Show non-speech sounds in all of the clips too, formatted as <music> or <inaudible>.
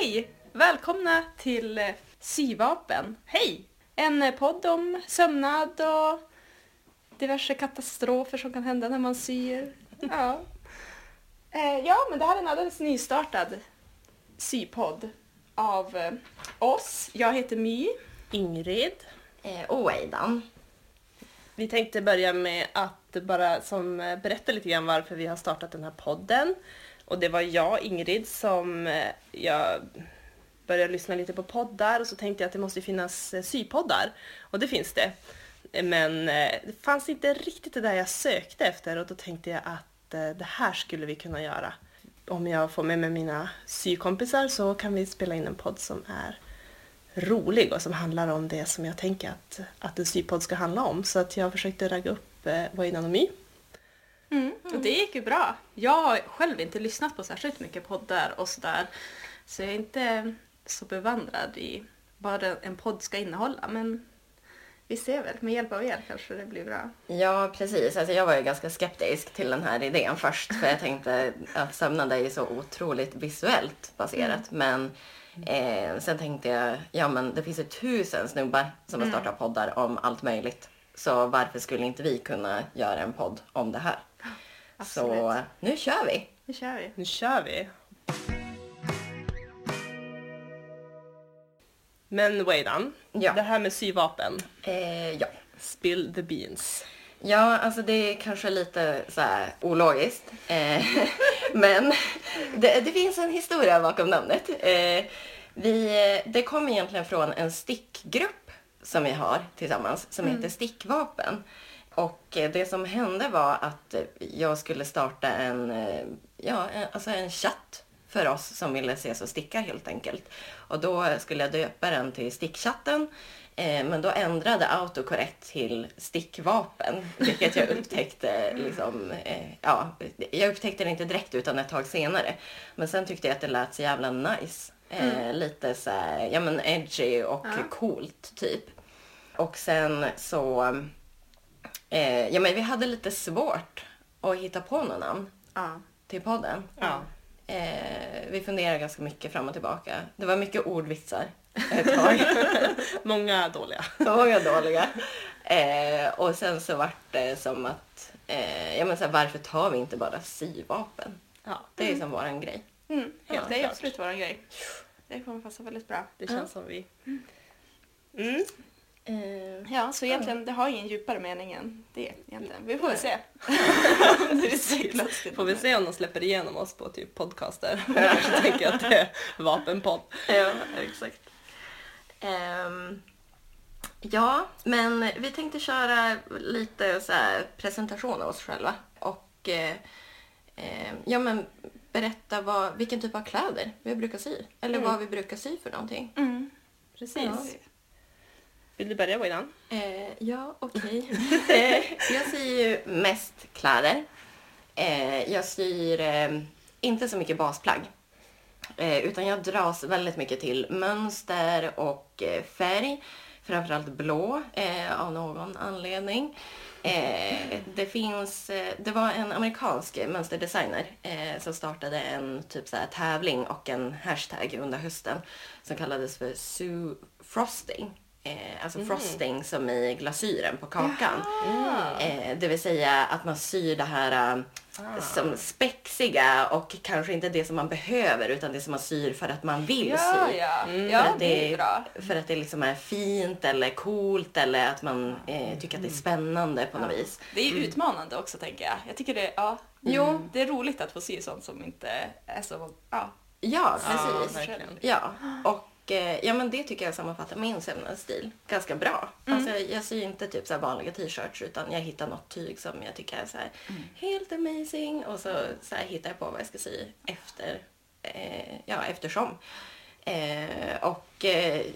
Hej! Välkomna till eh, Syvapen. Hej! En eh, podd om sömnad och diverse katastrofer som kan hända när man syr. <laughs> Ja, eh, ja men det här är en alldeles nystartad sypodd av oss. Jag heter My. Ingrid. Och Aidan. Vi tänkte börja med att bara som berätta lite grann varför vi har startat den här podden. Och det var jag, Ingrid, som eh, jag började lyssna lite på poddar och så tänkte jag att det måste finnas eh, sypoddar. Och det finns det. Men eh, det fanns inte riktigt det där jag sökte efter och då tänkte jag att det här skulle vi kunna göra. Om jag får med mig mina sykompisar så kan vi spela in en podd som är rolig och som handlar om det som jag tänker att, att en sypodd ska handla om. Så att jag försökte ragga upp eh, vad My. Mm. Och det gick ju bra. Jag har själv inte lyssnat på särskilt mycket poddar och sådär. Så jag är inte så bevandrad i vad en podd ska innehålla. Men vi ser väl, med hjälp av er kanske det blir bra. Ja, precis. Alltså, jag var ju ganska skeptisk till den här idén först. För jag tänkte att sömnad är ju så otroligt visuellt baserat. Men eh, sen tänkte jag, ja men det finns ju tusen snubbar som har startat poddar om allt möjligt. Så varför skulle inte vi kunna göra en podd om det här? Så Absolut. nu kör vi! Nu kör vi. Nu kör vi! Men Weidan, Ja. det här med syvapen. Eh, ja. Spill the beans. Ja, alltså det är kanske lite så här ologiskt. Eh, <laughs> men det, det finns en historia bakom namnet. Eh, vi, det kom egentligen från en stickgrupp som vi har tillsammans som heter Stickvapen. Och eh, det som hände var att eh, jag skulle starta en, eh, ja, alltså en chatt för oss som ville ses och sticka helt enkelt. Och då skulle jag döpa den till stickchatten. Eh, men då ändrade autocorrect till stickvapen, vilket jag upptäckte <laughs> liksom, eh, ja, jag upptäckte det inte direkt utan ett tag senare. Men sen tyckte jag att det lät så jävla nice. Eh, Lite så här, ja men edgy och coolt typ. Och sen så, eh, ja men vi hade lite svårt att hitta på något namn Ja. till podden. Ja. Eh, vi funderade ganska mycket fram och tillbaka. Det var mycket ordvitsar ett tag. <laughs> Många dåliga. <laughs> Många dåliga. Eh, och sen så vart det som att, eh, ja men så här, varför tar vi inte bara syvapen? Ja, Det är som våran grej. Mm. Helt det är klart. absolut vår grej. Det kommer passa väldigt bra. det känns som vi. Mm. Eh, Ja, så egentligen det har ingen djupare mening än det egentligen. Vi får väl se. <laughs> Får vi se om de släpper igenom oss på typ podcaster. <laughs> Jag tänker att det är vapenpodd. ja, exakt. Ehm, ja, men vi tänkte köra lite så här presentation av oss själva. Och eh, ja, men berätta vad, vilken typ av kläder vi brukar sy. Eller vad vi brukar sy för någonting. Mm. Precis. Vill du börja Weidan? Eh, ja, okej. <laughs> eh, jag syr ju mest kläder. Eh, jag syr eh, inte så mycket basplagg. Eh, utan jag dras väldigt mycket till mönster och färg. Framförallt blå av någon anledning. Det finns, det var en amerikansk mönsterdesigner som startade en typ så här tävling och en hashtag under hösten som kallades för Sue Frosting. Eh, alltså frosting som i glasyren på kakan. Eh, det vill säga att man syr det här eh, som spexiga och kanske inte det som man behöver utan det som man syr för att man vill Ja, sy. ja. För Ja, att det är bra. För att det liksom är fint eller coolt eller att man eh, tycker att det är spännande på något vis. Det är utmanande också tänker jag. Jag tycker det, ja, Jo. det är roligt att få sy sånt som inte är så, ja. Ja, Ja, precis. verkligen. Ja, och ja, men det tycker jag sammanfattar min sömnadsstil ganska bra. Alltså, jag syr inte typ så vanliga t-shirts utan jag hittar något tyg som jag tycker är så här helt amazing och så, så här hittar jag på vad jag ska sy efter, eh, ja, eftersom. Eh, och eh,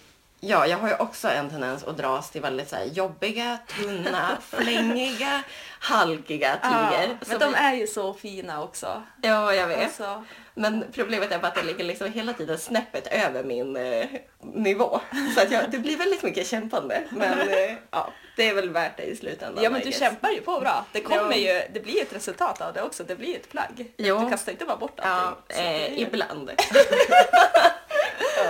ja, jag har ju också en tendens att dras till väldigt så jobbiga, tunna, <laughs> flängiga, halkiga tyger. men som- de är ju så fina också. Ja, jag vet. Alltså, Men problemet är bara att det ligger liksom hela tiden snäppet över min eh, nivå. Så att jag, det blir väldigt mycket kämpande. Men eh, ja, det är väl värt det i slutändan. ja men du kämpar ju på bra. Det kommer Ja. ju, det blir ett resultat av det också. Det blir ett plagg. Jo. Du kastar inte bara bort Ja, allting. Så det eh, är- <laughs>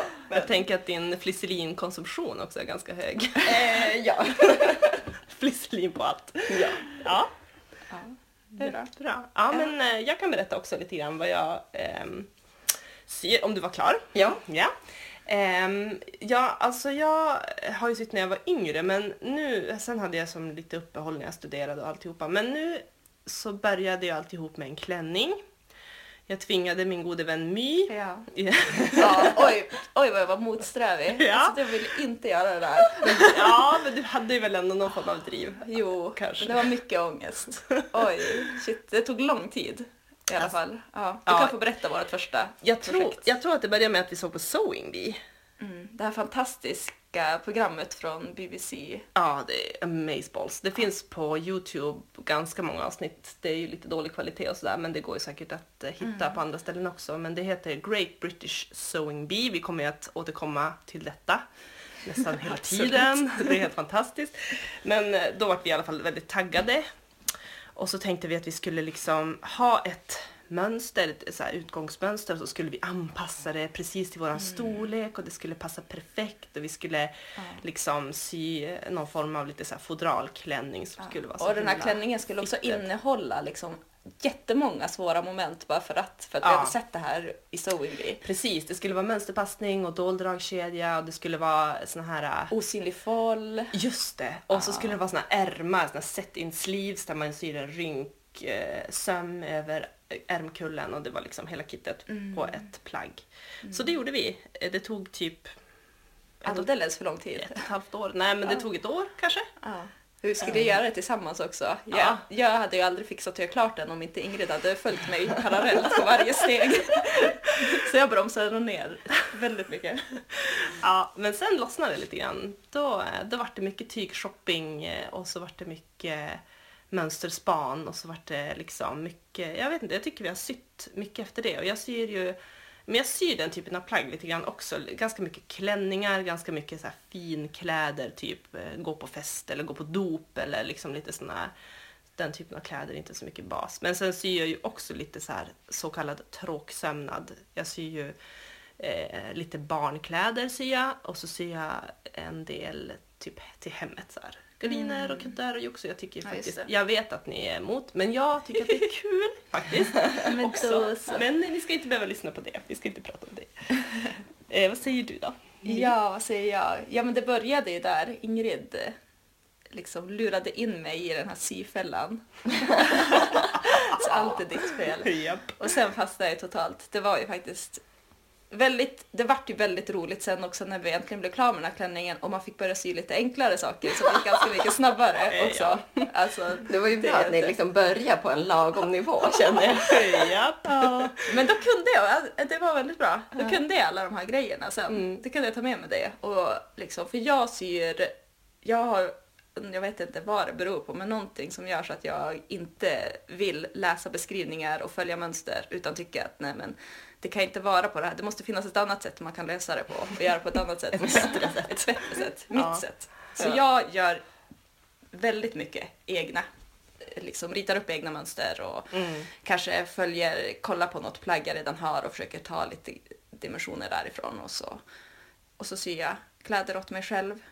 <laughs> ibland. tänker att din fliselinkonsumtion också är ganska hög. Eh, ja. <laughs> Flisselin på allt. ja. Ja, Ja. bra. bra. Ja, men eh, jag kan berätta också lite grann vad jag ehm, syr, om du var klar. Ja. Ja. Ehm, ja, alltså jag har ju sytt när jag var yngre men nu, sen hade jag som lite uppehåll när jag studerade och alltihopa. Men nu så började jag alltihop med en klänning. Jag tvingade min gode vän My. Ja. Ja, <laughs> ja. Oj, oj vad jag var motsträvig. Ja. Alltså, jag ville inte göra det där. ja, men du hade ju väl ändå någon form av driv. Jo, Kanske. det var mycket ångest. Oj, shit. Det tog lång tid i alla fall. Ja, du ja. kan få berätta vårt första Jag tror, projekt. jag tror att det började med att vi såg på Sewing Bee. Mm, det här fantastiska programmet från BBC. Ja, det är Amazeballs. Det finns på Youtube ganska många avsnitt. Det är ju lite dålig kvalitet och sådär men det går ju säkert att eh, hitta på andra ställen också. Men det heter Great British Sewing Bee. Vi kommer ju att återkomma till detta nästan hela <laughs> tiden. Det är helt fantastiskt. Men eh, då var vi i alla fall väldigt taggade. Och så tänkte vi att vi skulle liksom ha ett mönster, ett så här utgångsmönster och så skulle vi anpassa det precis till våran storlek och det skulle passa perfekt och vi skulle liksom sy någon form av lite så här fodralklänning som skulle vara så Och den här klänningen skulle också fitted. innehålla liksom jättemånga svåra moment bara för att, för att Ja. vi hade sett det här i Sewing Bee. Precis, det skulle vara mönsterpassning och dold dragkedja och det skulle vara såna här äh, Osynlig foll. Just det! Och så skulle det vara såna här ärmar, såna set-in sleeves där man syr en rynk eh, söm över ärmkullen och det var liksom hela kittet på ett plagg. Så det gjorde vi. Eh, Det tog typ Alldeles för lång tid. ett och ett halvt år. Nej men det tog ett år kanske. Ja. Vi skulle göra det tillsammans också. Jag, Ja. jag hade ju aldrig fixat att göra klart den om inte Ingrid hade följt mig parallellt på varje steg. <laughs> Så jag bromsade nog ner väldigt mycket. Ja, men sen lossnade det lite grann. Då, eh, då var det mycket tygshopping eh, och så var det mycket mönsterspan och så vart det liksom mycket, jag vet inte, jag tycker vi har sytt mycket efter det och jag syr ju men jag syr den typen av plagg lite grann också. Ganska mycket klänningar, ganska mycket så här finkläder, typ eh, gå på fest eller gå på dop eller liksom lite sådana, här, den typen av kläder, inte så mycket bas. Men sen syr jag ju också lite så här så kallad tråksömnad. Jag syr ju eh, lite barnkläder syr jag och så syr jag en del typ till hemmet så här. Gardiner och kuddar och jox. Jag tycker Ja, faktiskt, jag vet att ni är emot, men jag tycker att det är kul <laughs> faktiskt. Men också. Men ni ska inte behöva lyssna på det. Vi ska inte prata om det. <laughs> Eh, vad säger du då? Ja, vad säger jag? Ja, men det började ju där. Ingrid eh, liksom lurade in mig i den här syfällan. <laughs> Så allt är ditt fel. Japp. Och sen fastnade jag totalt. Det var ju faktiskt väldigt, det vart ju väldigt roligt sen också när vi äntligen blev klara med den här klänningen och man fick börja sy lite enklare saker så det gick ganska mycket <laughs> snabbare också. Alltså, Det var ju bra att ni liksom började på en lagom nivå <laughs> känner jag. Ja. Men då kunde jag, det var väldigt bra. Då kunde jag alla de här grejerna sen. Mm. Det kunde jag ta med mig det. Och liksom, för jag syr, jag har, jag vet inte vad det beror på, men någonting som gör så att jag inte vill läsa beskrivningar och följa mönster utan tycker att nej men det kan inte vara på det här. Det måste finnas ett annat sätt man kan läsa det på och göra på ett annat sätt. <laughs> ett bättre sätt. Ett bättre sätt. Mitt Ja. sätt. Så Ja. jag gör väldigt mycket egna. Liksom ritar upp egna mönster och Mm. kanske följer, kollar på något plagg jag redan har och försöker ta lite dimensioner därifrån och så, och så syr jag kläder åt mig själv.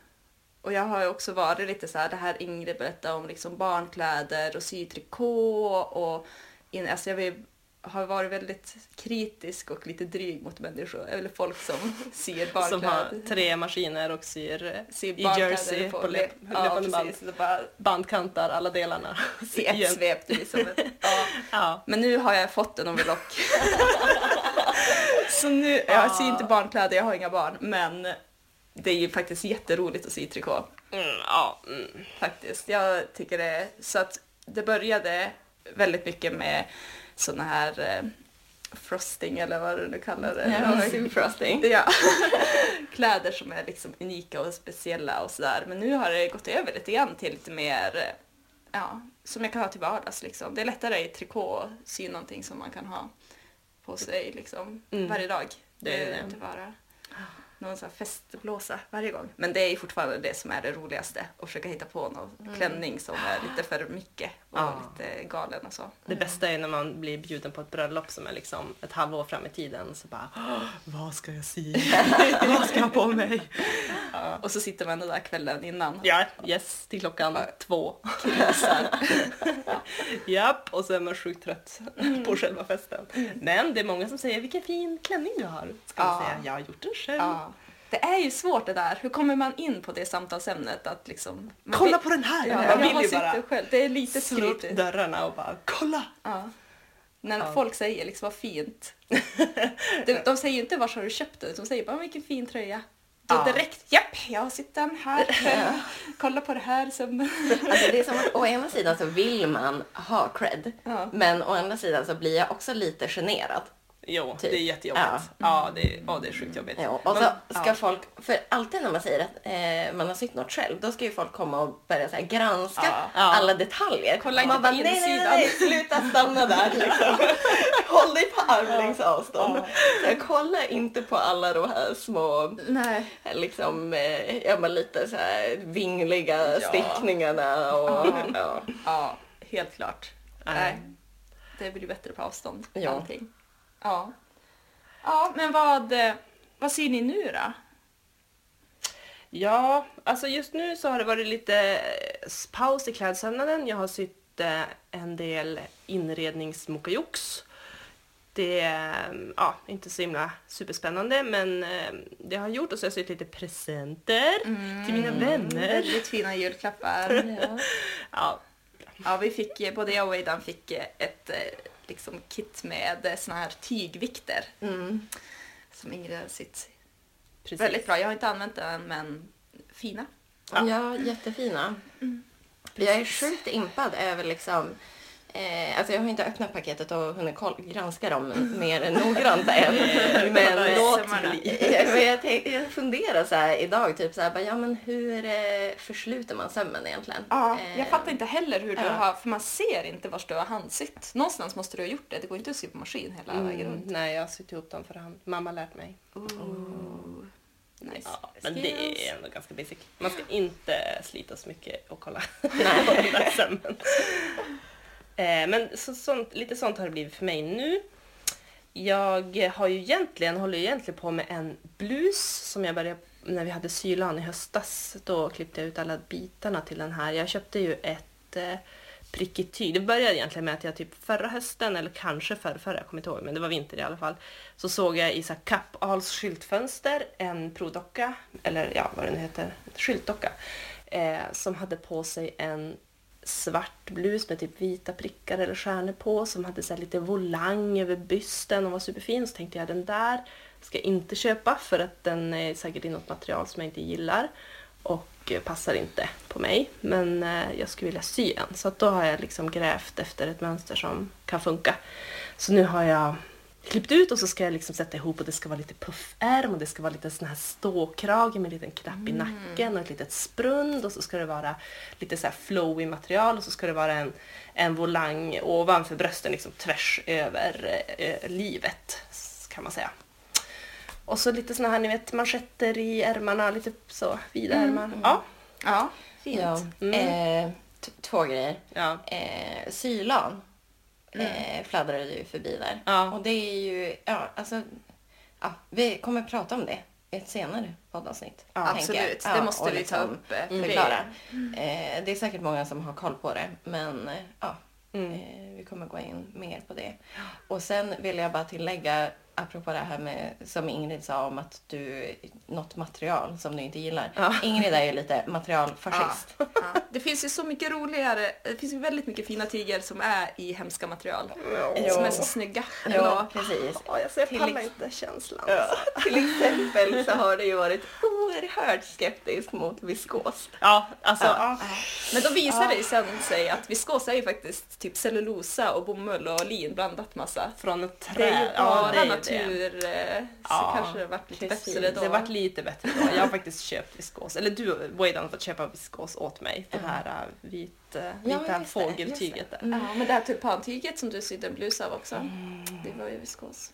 Och jag har ju också varit lite så här, det här Ingrid berättade om liksom barnkläder och sy trikå och in, alltså jag vill, har varit väldigt kritisk och lite dryg mot människor, eller folk som <laughs> syr Som barnkläder. har tre maskiner och syr syr i jersey på, le- löp, ja, löpande band. Bandkantar alla delarna. i ett svep. Liksom <laughs> ja. Ja. Men nu har jag fått en overlock. <laughs> så nu, jag syr inte barnkläder, jag har inga barn, men det är ju faktiskt jätteroligt att sy trikå. Mm, ja. Mm. Faktiskt. Jag tycker det. Så att det började väldigt mycket med såna här eh, frosting eller vad du nu kallar det. Ja, Simfrosting. Ja. <laughs> Kläder som är liksom unika och speciella och sådär. Men nu har det gått över lite grann till lite mer, eh, ja, som jag kan ha till vardags liksom. Det är lättare i trikå att sy någonting som man kan ha på sig liksom Mm. varje dag. Det är är det. inte bara... någon sån här festblåsa varje gång. Men det är fortfarande det som är det roligaste. Att försöka hitta på någon klänning som är lite för mycket och Ja. lite galen och så. Det bästa är när man blir bjuden på ett bröllop som är liksom ett halvår fram i tiden. Så bara, "Åh, vad ska jag sy? <laughs> vad ska jag ha på mig? Och så sitter man den där kvällen innan. Ja, yes, till klockan två. <laughs> Japp, och så är man sjukt trött på själva festen. Men det är många som säger, vilken fin klänning du har. Ska man Ja. säga, jag har gjort den själv. Ja. Det är ju svårt det där. Hur kommer man in på det samtalsämnet? Att liksom, Kolla vill- på den här! Ja, jag vill ju bara själv. Det är lite slå upp dörrarna och bara, kolla! Ja. När Ja. folk säger liksom vad fint. <laughs> de, de säger ju inte var har du köpt det, de säger bara vilken fin tröja. Då Ja. direkt, japp, jag har sett den här. <laughs> Kolla på det här som... Alltså det är som att å ena sidan så vill man ha cred. Ja. Men å andra sidan så blir jag också lite generad. Jo, Typ. det är jättejobbigt. Ja. Ja, det, är, ja, det är sjukt jobbigt. Ja, och så Men- ska ja. folk, för alltid när man säger att eh, man har sytt något själv, då ska ju folk komma och börja så här granska Ja. Alla detaljer. Kolla Och man inte på bara, nej, nej, insidan." nej, sluta stanna där <laughs> liksom. Håll dig på armlängds avstånd. Så jag kollar inte på alla de här små, Nej. liksom, eh, ja men lite så här vingliga stickningarna och Ja. helt klart. Nej. Nej. Det blir bättre på avstånd. Ja. Allting. Ja. Ja, men vad, eh, vad ser ni nu då? Ja, alltså just nu så har det varit lite eh, paus i klädsömnaden. Jag har sytt eh, en del inredningsmokajoks. Det är ja, inte så himla superspännande men det har gjort och så har jag sytt lite presenter till mina vänner. Väldigt fina julklappar. Ja. <laughs> Ja, Ja, vi fick, både jag och Aidan fick ett liksom, kit med eh, såna här tygvikter Mm. som Ingrid har sytt. precis. Väldigt bra. Jag har inte använt den, men fina. Ja. Ja, jättefina. Jag är sjukt impad över liksom Eh, alltså jag har inte öppnat paketet och hunnit granska dem mer noggrant än. <laughs> Men. <laughs> Men jag, tänk, jag funderar så här idag, typ så här, bara, ja men hur eh, försluter man sömmen egentligen? Ja, Eh, jag fattar inte heller hur du ja. har, för man ser inte vars du har handsytt. Någonstans måste du ha gjort det. Det går inte att sy på maskin hela vägen Mm, runt. nej, jag har sytt ihop dem för hand. Mamma har lärt mig. Ooh. Nice. Ja, men det är ändå ganska basic. Man ska inte slita så mycket och kolla Nej. <laughs> Eh, men så, sånt, lite sånt har det blivit för mig nu. Jag har ju egentligen, håller ju egentligen på med en blus som jag började när vi hade sylan i höstas. Då klippte jag ut alla bitarna till den här. Jag köpte ju ett eh, prickigt tyg. Det började egentligen med att jag typ förra hösten, eller kanske förra, förra jag kommer inte ihåg, men det var vinter i alla fall. Så såg jag i så Kappahls skyltfönster en provdocka, eller ja vad den heter, skyltdocka. Eh, som hade på sig en svart blus med typ vita prickar eller stjärnor på som hade så här lite volang över bysten och var superfin. Så tänkte jag den där ska jag inte köpa för att den är säkert i något material som jag inte gillar och eh, passar inte på mig. Men eh, jag skulle vilja sy en så att då har jag liksom grävt efter ett mönster som kan funka. Så nu har jag klippt ut och så ska jag liksom sätta ihop och det ska vara lite puffärm och det ska vara lite sån här ståkrage med en liten knapp i nacken och ett litet sprund och så ska det vara lite så här flowy material och så ska det vara en, en volang ovanför brösten liksom tvärs över eh, livet kan man säga. Och så lite såna här ni vet manschetter i ärmarna, lite så vida ärmar. Ja. Ja, fint. Ja. Mm. Eh, två grejer. ja. Eh, sylan eh, fladdrade ju förbi där. Ja. Och det är ju, ja alltså, ja, vi kommer prata om det i ett senare poddavsnitt. Ja, Absolut, det måste vi ta liksom upp. eh, för Förklara. det- Eh, det är säkert många som har koll på det, men eh, ja, Mm. eh, vi kommer gå in mer på det. Och sen vill jag bara tillägga, apropå det här med, som Ingrid sa om att du, något material som du inte gillar. Ja. Ingrid är ju lite materialfascist. Ja. Det finns ju så mycket roligare, det finns ju väldigt mycket fina tyger som är i hemska material. Jo. Som är så snygga. Ja, precis. Ja, jag pallar ex- inte känslan. Ja, <laughs> till exempel så har det ju varit oerhört skeptisk mot viskos. Ja, alltså. Ja. Ja. Men då visar det ju sen sig att viskos är ju faktiskt typ cellulosa och bomull och lin blandat massa. Från ett Det är ju träd. Det natur, eh, så Ja, kanske det varit lite precis. bättre Det då. har varit lite bättre då. Jag har faktiskt köpt viskos. Eller du, Waydan, har fått köpa viskos åt mig. Det här äh, vit, Ja, vita det, fågeltyget där. det. Ja, men det här tulpantyget som du sydde en blus av också, Mm. det var ju viskos.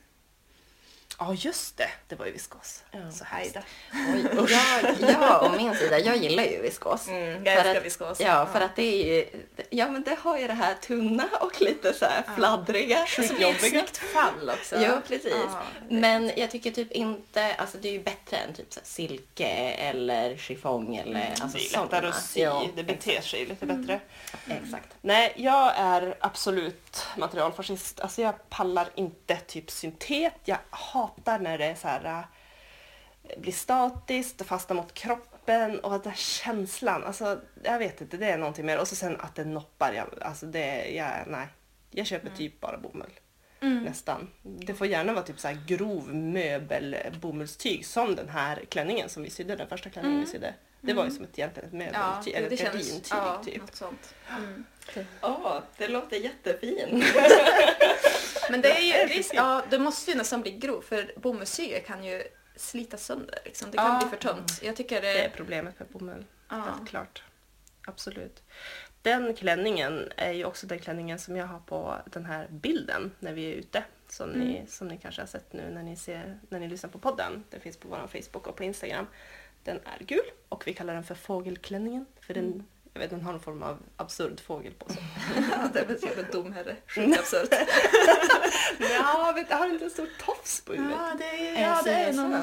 Ja, just det. Det var ju viskos. Ja. Så hejda. Oj, jag, jag å min sida, jag gillar ju viskos. Mm, jag älskar att- viskos. Ja, för att det är ju, ja men det har ju det här tunna och lite så här fladdriga. Så blir ett snyggt fall också. Ja, precis. Ja. Men jag tycker typ inte, alltså det är ju bättre än typ så här silke eller chiffong eller alltså Det är lättare att sy. Ja, det beter sig lite bättre. Exakt. Nej, jag är absolut materialfascist. Alltså jag pallar inte typ syntet. Jag hatar när det är så här äh, blir statiskt och fastnar mot kroppen och den där känslan. Alltså jag vet inte, det är någonting mer. Och så sen att det noppar. Jag, alltså det, jag, nej. Jag köper typ bara bomull. Nästan. Det får gärna vara typ så här grov möbel bomullstyg som den här klänningen som vi sydde, den första klänningen vi sydde. Det var ju som ett, egentligen ett Ja, möbeltyg, det eller ett gardintyg Ja, typ. något sånt. Mm. Åh, det låter jättefint. <laughs> Men det är ju risk, ja, det måste ju nästan bli grov för bomullstyger kan ju slita sönder. Liksom. Det kan Ja. bli för tunt. Jag tycker det... Det är problemet med bomull. Ja. Helt klart. Absolut. Den klänningen är ju också den klänningen som jag har på den här bilden när vi är ute. Som, ni, som ni kanske har sett nu när ni, ser, när ni lyssnar på podden. Den finns på vår Facebook och på Instagram. Den är gul och vi kallar den för fågelklänningen. För den, jag vet, den har någon form av absurd fågel på sig. Ja, <laughs> det är väl typ en domherre. Sjukt absurt. <laughs> Men jag vet, har inte en stor tofs på huvudet. Ja, det är, ja, det är någon...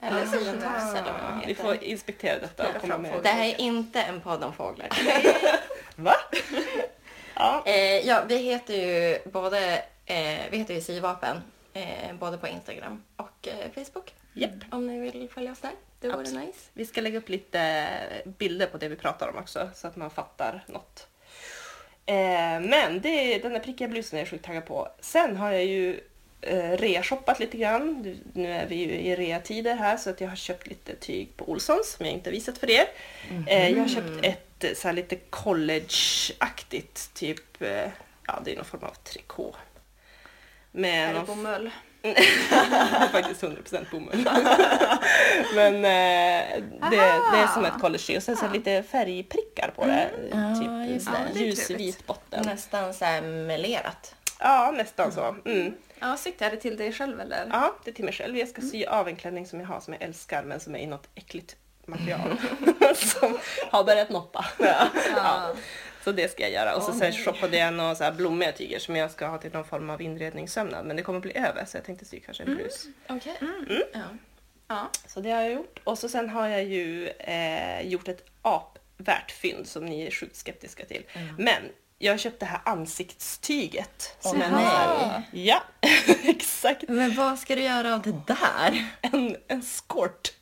Eller siatofs eller vad de Vi får inspektera detta och komma med. Det här är inte en podd om fåglar. <laughs> Va? ja. Eh, ja, vi heter ju både eh, vi heter ju Sivapen, eh, både på Instagram och eh, Facebook. Japp. Om ni vill följa oss där. Det vore Absolut. nice. Vi ska lägga upp lite bilder på det vi pratar om också så att man fattar något. Eh, men det, den där prickiga blusen är jag sjukt taggad på. Sen har jag ju eh, rea-shoppat lite grann. Nu är vi ju i rea-tider här så att jag har köpt lite tyg på Olssons som jag inte visat för er. Eh, jag har köpt ett eh, så här lite college-aktigt typ, eh, ja det är någon form av trikå. Med Är det någon bomull? faktiskt 100% bomull. Men eh, det, det är som ett college och sen så lite färgprickar på det. Ja, typ det. Ja, det är ljusvit botten. Nästan så här melerat. Ja, nästan så. Mm. Ja, snyggt. Är det till dig själv eller? Ja, det är till mig själv. Jag ska sy av en klänning som jag har som jag älskar men som är i något äckligt material. <laughs> <laughs> som har börjat noppa. Ja. Så det ska jag göra. Och så sen shoppade jag några så här blommiga tyger som jag ska ha till någon form av inredningssömnad. Men det kommer bli över så jag tänkte sy kanske en blus. Okej. Ja. Ja. Så det har jag gjort. Och så sen har jag ju eh, gjort ett apvärt fynd som ni är sjukt skeptiska till. Men jag har köpt det här ansiktstyget. Åh, som är nej. Ja, <laughs> exakt. Men vad ska du göra av det där? En, en skort.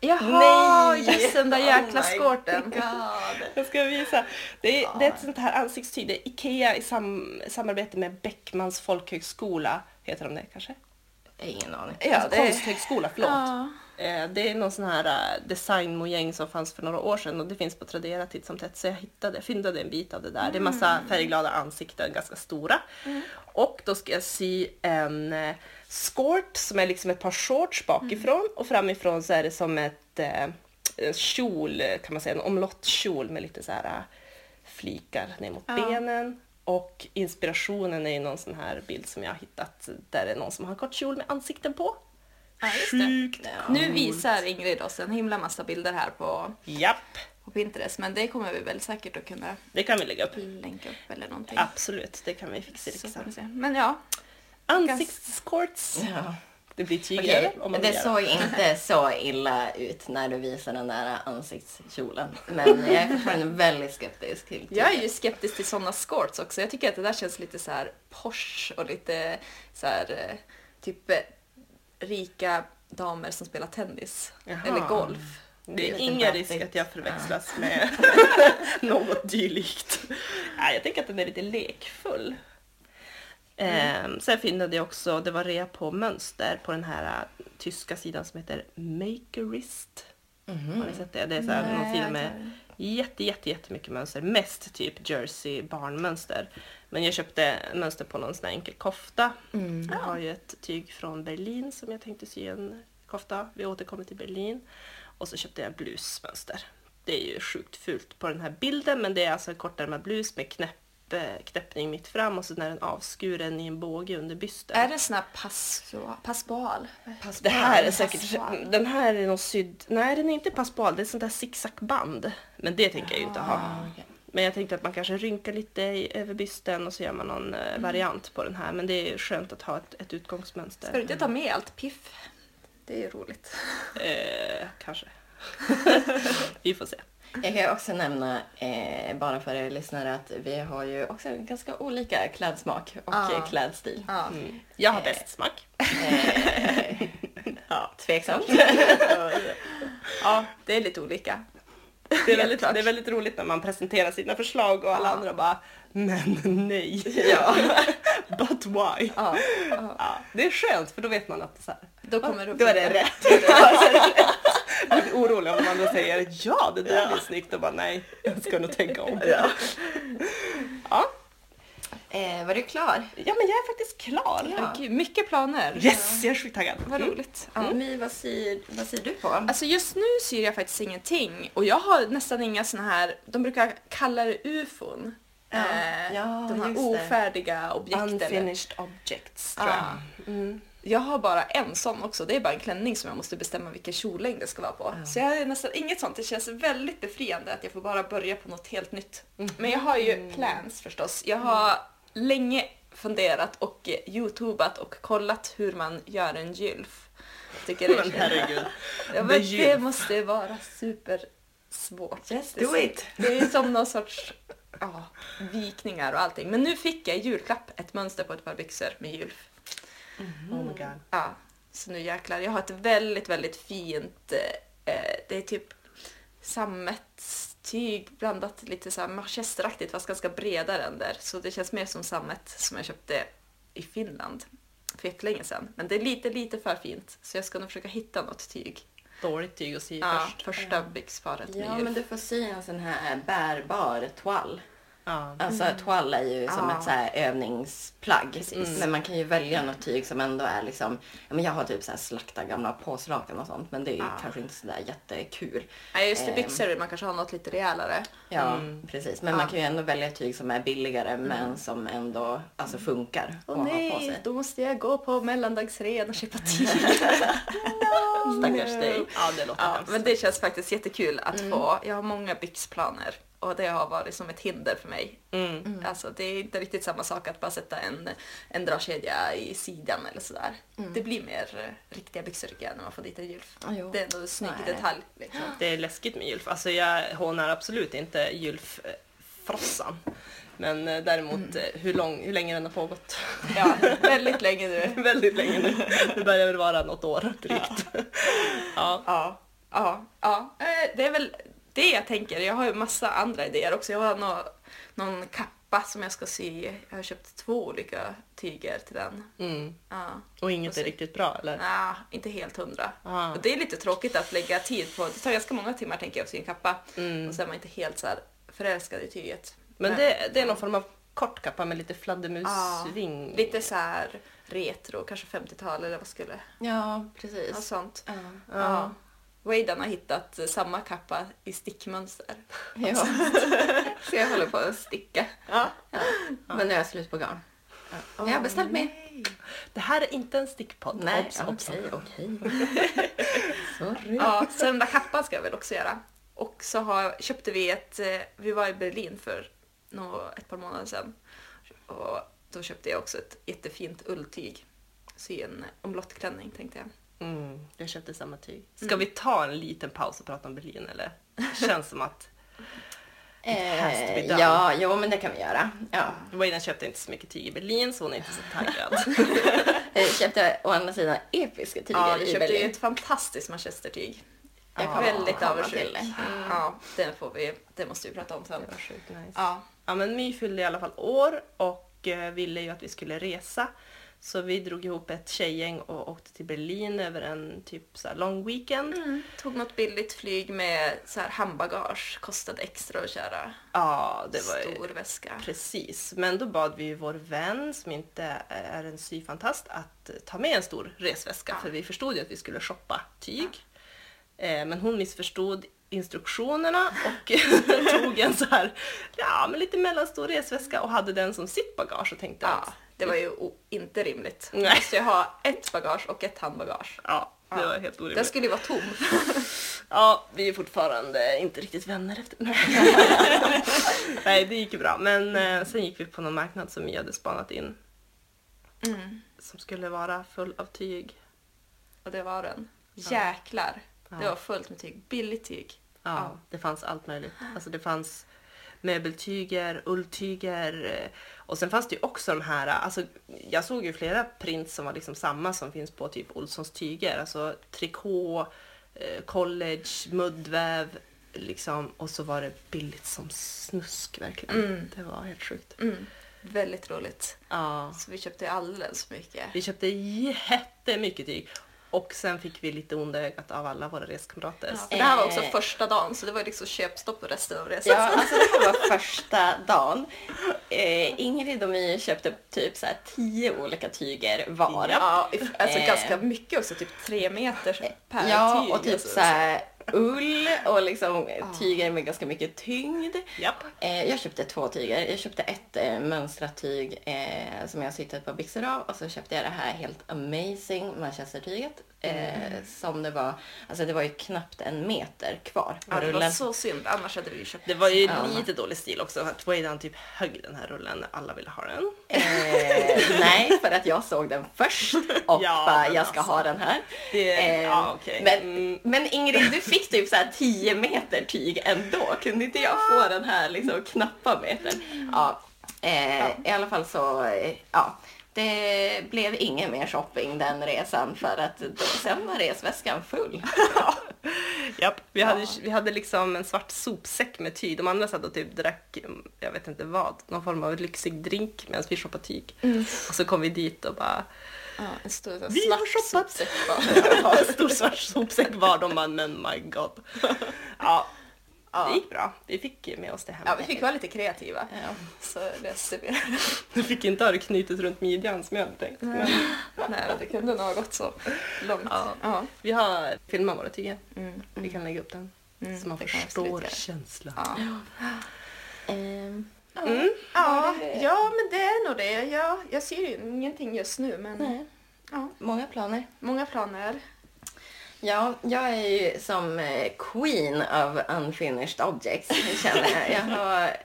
Jaha, Nej. yes, den där jäkla Oh my skårten. God. Jag ska visa. Det är, det är ett sånt här ansiktstyg. Det är Ikea i sam, samarbete med Beckmans folkhögskola. Heter de det kanske? Ingen aning. Ja, alltså, Konsthögskola, förlåt. Ja. Eh, Det är någon sån här eh, designmojäng som fanns för några år sedan och det finns på Tradera titt som tätt så jag hittade, fyndade en bit av det där. Det är massa färgglada ansikten, ganska stora. Och då ska jag sy en eh, skort som är liksom ett par shorts bakifrån och framifrån så är det som ett en kjol kan man säga, en omlottkjol med lite så här flikar ner mot Ja. benen. Och inspirationen är ju någon sån här bild som jag har hittat där det är någon som har en kort kjol med ansikten på. Ja, just det. Sjukt Ja. Nu visar Ingrid oss en himla massa bilder här på, Japp, på Pinterest men det kommer vi väl säkert att kunna det kan vi lägga upp. länka upp eller någonting. Absolut, det kan vi fixa Så får vi se. Men ja, Ansiktsskorts. Ja. Det blir tyger Okej, om man det vill göra. såg inte så illa ut när du visade den där ansiktskjolen. Men <laughs> jag är fortfarande väldigt skeptisk till jag är ju skeptisk till sådana skorts också. Jag tycker att det där känns lite så här posh och lite så här eh, typ eh, rika damer som spelar tennis Jaha. eller golf. Det Det är är lite ingen risk att jag förväxlas med <laughs> något dylikt. Nej, jag tänker att den är lite lekfull. Ehm, sen fyndade jag också, det var rea på mönster på den här äh, tyska sidan som heter Makerist. Har ni sett det? Det är så här, någon Nej, sida jag med jätte, jätte, jättemycket mönster. Mest typ jersey barnmönster. Men jag köpte mönster på någon sån här enkel kofta. Mm. Jag har ju ett tyg från Berlin som jag tänkte sy en kofta. Vi återkommer till Berlin. Och så köpte jag blusmönster. Det är ju sjukt fult på den här bilden men det är alltså kortärmad blus med knäpp knäppning mitt fram och så är den avskuren i en båge under bysten. Är det sån här pass, passbal? Det här är säkert, Passbal. den här är nog sydd, nej den är inte passbal, det är sånt där zigzagband. Men det tänker jag ju inte ha. Ah. Men jag tänkte att man kanske rynkar lite i, över bysten och så gör man någon eh, variant på den här. Men det är skönt att ha ett, ett utgångsmönster. Ska du inte ta med allt piff? Det är ju roligt. Eh, kanske. <laughs> Vi får se. Jag kan ju också nämna, eh, bara för er lyssnare, att vi har ju också ganska olika klädsmak och Ja. eh, klädstil. Ja. Mm. Jag har Eh. bäst smak. Eh, <laughs> Ja. tveksamt. <laughs> ja, det är lite olika. Det är, väldigt, det är väldigt roligt när man presenterar sina förslag och alla Ja. andra bara Men nej! Ja. <laughs> But why? Ja, ja. Ja, det är skönt för då vet man att så här, Då kommer det <laughs> <laughs> då är det rätt. Det. Jag blir orolig om man då säger ja det där blir snyggt och bara nej, jag ska nog tänka om. Ja. Ja, Eh, var du klar? ja men jag är faktiskt klar. Ja. Gud, mycket planer. Yes, jag är sjukt Vad Mm. roligt. Ja. My, vad syr, vad syr du på? Alltså just nu syr jag faktiskt ingenting och jag har nästan inga såna här, de brukar kalla det ufon. Ja, Eh, ja, de här ofärdiga objekten. Unfinished objects tror Ja. jag. Mm. Jag har bara en sån också, det är bara en klänning som jag måste bestämma vilken kjollängd det ska vara på. Så jag har nästan inget sånt, det känns väldigt befriande att jag får bara börja på något helt nytt. Men jag har ju plans förstås. Jag har länge funderat och youtubat och kollat hur man gör en gylf. Tycker <laughs> Men herregud. Ja, men det gylf. måste vara super svårt. Just do it. Det är som någon sorts ja, vikningar och allting. Men nu fick jag i julklapp ett mönster på ett par byxor med gylf. Oh my god. Ja, så nu jäklar. Jag har ett väldigt, väldigt fint, eh, det är typ sammetstyg blandat lite så här manchesteraktigt fast ganska breda ränder. Så det känns mer som sammet som jag köpte i Finland för jättelänge sedan. Men det är lite, lite för fint så jag ska nog försöka hitta något tyg. Dåligt tyg att sy Ja, först. första byxparet med Ja, men du får sy en sån här bärbar toal. Ja. Alltså toal är ju som ett så här övningsplagg. Precis. Men man kan ju välja något tyg som ändå är liksom, ja, men jag har typ så här slakta gamla påslakan och sånt men det är ju kanske inte sådär jättekul. Nej, just det, Ehm. byxor vill man kanske ha något lite rejälare. Ja, Mm. precis. Men man kan ju ändå välja ett tyg som är billigare men som ändå alltså, funkar Åh på nej, då måste jag gå på mellandagsrean och köpa tyg. <laughs> Stackars dig. ja, det låter Ja, hemskt. men det känns faktiskt jättekul att Mm. få. Jag har många byxplaner och det har varit som ett hinder för mig. Mm. Alltså det är inte riktigt samma sak att bara sätta en, en dragkedja i sidan eller sådär. Mm. Det blir mer eh, riktiga byxor tycker jag när man får dit en gylf. Ja, jo. Det är ändå en snygg Nej. detalj. Liksom. Det är läskigt med gylf. Alltså jag hånar absolut inte gylffrossan. Men eh, däremot eh, hur, lång, hur länge den har pågått. Ja, <laughs> väldigt länge nu. <laughs> Väldigt länge nu. Det börjar väl vara något år drygt. Ja. Ja, ja, ja. Eh, Det är väl det jag tänker. Jag har ju massa andra idéer också. Jag har nå, någon kappa som jag ska sy. Jag har köpt två olika tyger till den. Mm. Ja. Och inget är riktigt bra eller? Nej, inte helt hundra. Ah. Och det är lite tråkigt att lägga tid på. Det tar ganska många timmar tänker jag att sy en kappa. Mm. Och så är man inte helt så här förälskad i tyget. Men det, det är någon form av kort kappa med lite fladdermusving. Lite så här retro, kanske 50-tal eller vad skulle... Ja, Ja, precis. sånt. Ja. Ja. Wadean har hittat samma kappa i stickmönster. Ja. <laughs> Så jag håller på att sticka. Ja. Ja. Men nu är jag slut på garn. Men jag har beställt mer. Det här är inte en stickpodd. Nej, Obs, obs. okej, okej. <laughs> Sorry. Ja, så den där kappan ska jag väl också göra. Och så har, köpte vi ett, eh, vi var i Berlin för nå, ett par månader sedan. Och då köpte jag också ett jättefint ulltyg. Sy en omlottklänning tänkte jag. Mm, jag köpte samma tyg. Ska vi ta en liten paus och prata om Berlin eller? Känns som att <laughs> Eh, ja, jo men det kan vi göra. Ja. Waden köpte inte så mycket tyg i Berlin så hon är inte så taggad. Jag <laughs> köpte å andra sidan episka tyger Ja, i köpte ju Berlin. ett fantastiskt manchestertyg. Jag Ja, kommer Väldigt avundsjuk. det. Ja, det, får vi, det måste vi prata om sen. Det var sjukt nice. Ja, Ja men My fyllde i alla fall år och eh, ville ju att vi skulle resa. Så vi drog ihop ett tjejgäng och åkte till Berlin över en typ så lång weekend. Mm. Tog något billigt flyg med så här handbagage. Kostade extra att köra. Ja, det var Stor väska. precis. Men då bad vi vår vän som inte är en syfantast att ta med en stor resväska Ja. för vi förstod ju att vi skulle shoppa tyg. Eh, Men hon missförstod instruktionerna och <laughs> tog en så här, ja men lite mellanstor resväska och hade den som sitt bagage och tänkte Ja, att det var ju inte rimligt. Nej. Måste ju ha ett bagage och ett handbagage. ja, det var helt Den orimligt. skulle ju vara tom. <laughs> Ja, vi är fortfarande inte riktigt vänner efter <laughs> Nej, det gick ju bra. Men eh, sen gick vi på någon marknad som vi hade spanat in Mm. som skulle vara full av tyg. Och det var den. Jäklar. Ja. Det var fullt med tyg. Billigt tyg. Ja, Ja. det fanns allt möjligt. Alltså det fanns möbeltyger, ulltyger eh, och sen fanns det ju också de här, alltså jag såg ju flera prints som var liksom samma som finns på typ Olssons tyger, alltså trikå, eh, college, muddväv liksom och så var det billigt som snusk verkligen. Mm. Det var helt sjukt. Mm. Väldigt roligt. Ja. Så vi köpte alldeles för mycket. Vi köpte jättemycket tyg och sen fick vi lite onda ögat av alla våra reskamrater. Ja, det här var också Eh. första dagen så det var liksom köpstopp på resten av resan. Ja, alltså det här var första dagen. Eh, Ingrid och My köpte typ så här tio olika tyger var. Ja, alltså Eh. ganska mycket också, typ tre meter per Ja, tyg. och typ alltså, så här ull och liksom tyger med ganska mycket tyngd. Japp. Eh, jag köpte två tyger. Jag köpte ett eh, mönstrat tyg eh, som jag sytt ett par byxor av och så köpte jag det här helt amazing manchestertyget. Eh, Som det var, alltså det var ju knappt en meter kvar på Ja, det var rullen. så synd, annars hade vi ju köpt Det var ju Ja. lite dålig stil också att Wadan typ högg den här rullen när alla ville ha den. Eh, <laughs> nej, för att jag såg den först <laughs> och Ja, bara, jag ska alltså. ha den här. Det, Eh, ja, okej. men, Mm. men Ingrid, du fick typ så här 10 meter tyg ändå. Kunde inte jag få den här liksom knappa metern? Ja, eh, i alla fall så, eh, ja. Det blev ingen mer shopping den resan för att då, sen var resväskan full. <laughs> Japp, vi hade, vi hade liksom en svart sopsäck med tyg. De andra satt och typ drack, mm, jag vet inte vad, någon form av lyxig drink medan vi shoppade tyg. Och så kom vi dit och bara, ja, en stor så Vi svart har shoppat. sopsäck bara. <laughs> ja, en stor svart sopsäck var de bara, men my god. <laughs> Ja, det gick bra. Vi fick med oss det hem. Ja, vi fick vara lite kreativa. Ja. Så löste vi det. <laughs> Vi fick inte ha det knutet runt midjan som jag hade tänkt. Men Nej, det kunde nog ha gått så långt. Ja. Ja. vi har filmat våra tyger. Mm. Vi kan lägga upp den. Mm, så man det förstår känslan. Ja. Ja. Mm. Ja, det- ja, men det är nog det. Jag, jag ser ju ingenting just nu, men Nej, ja, många planer. många planer. Ja, jag är ju som eh, queen of unfinished objects, känner jag. jag, har,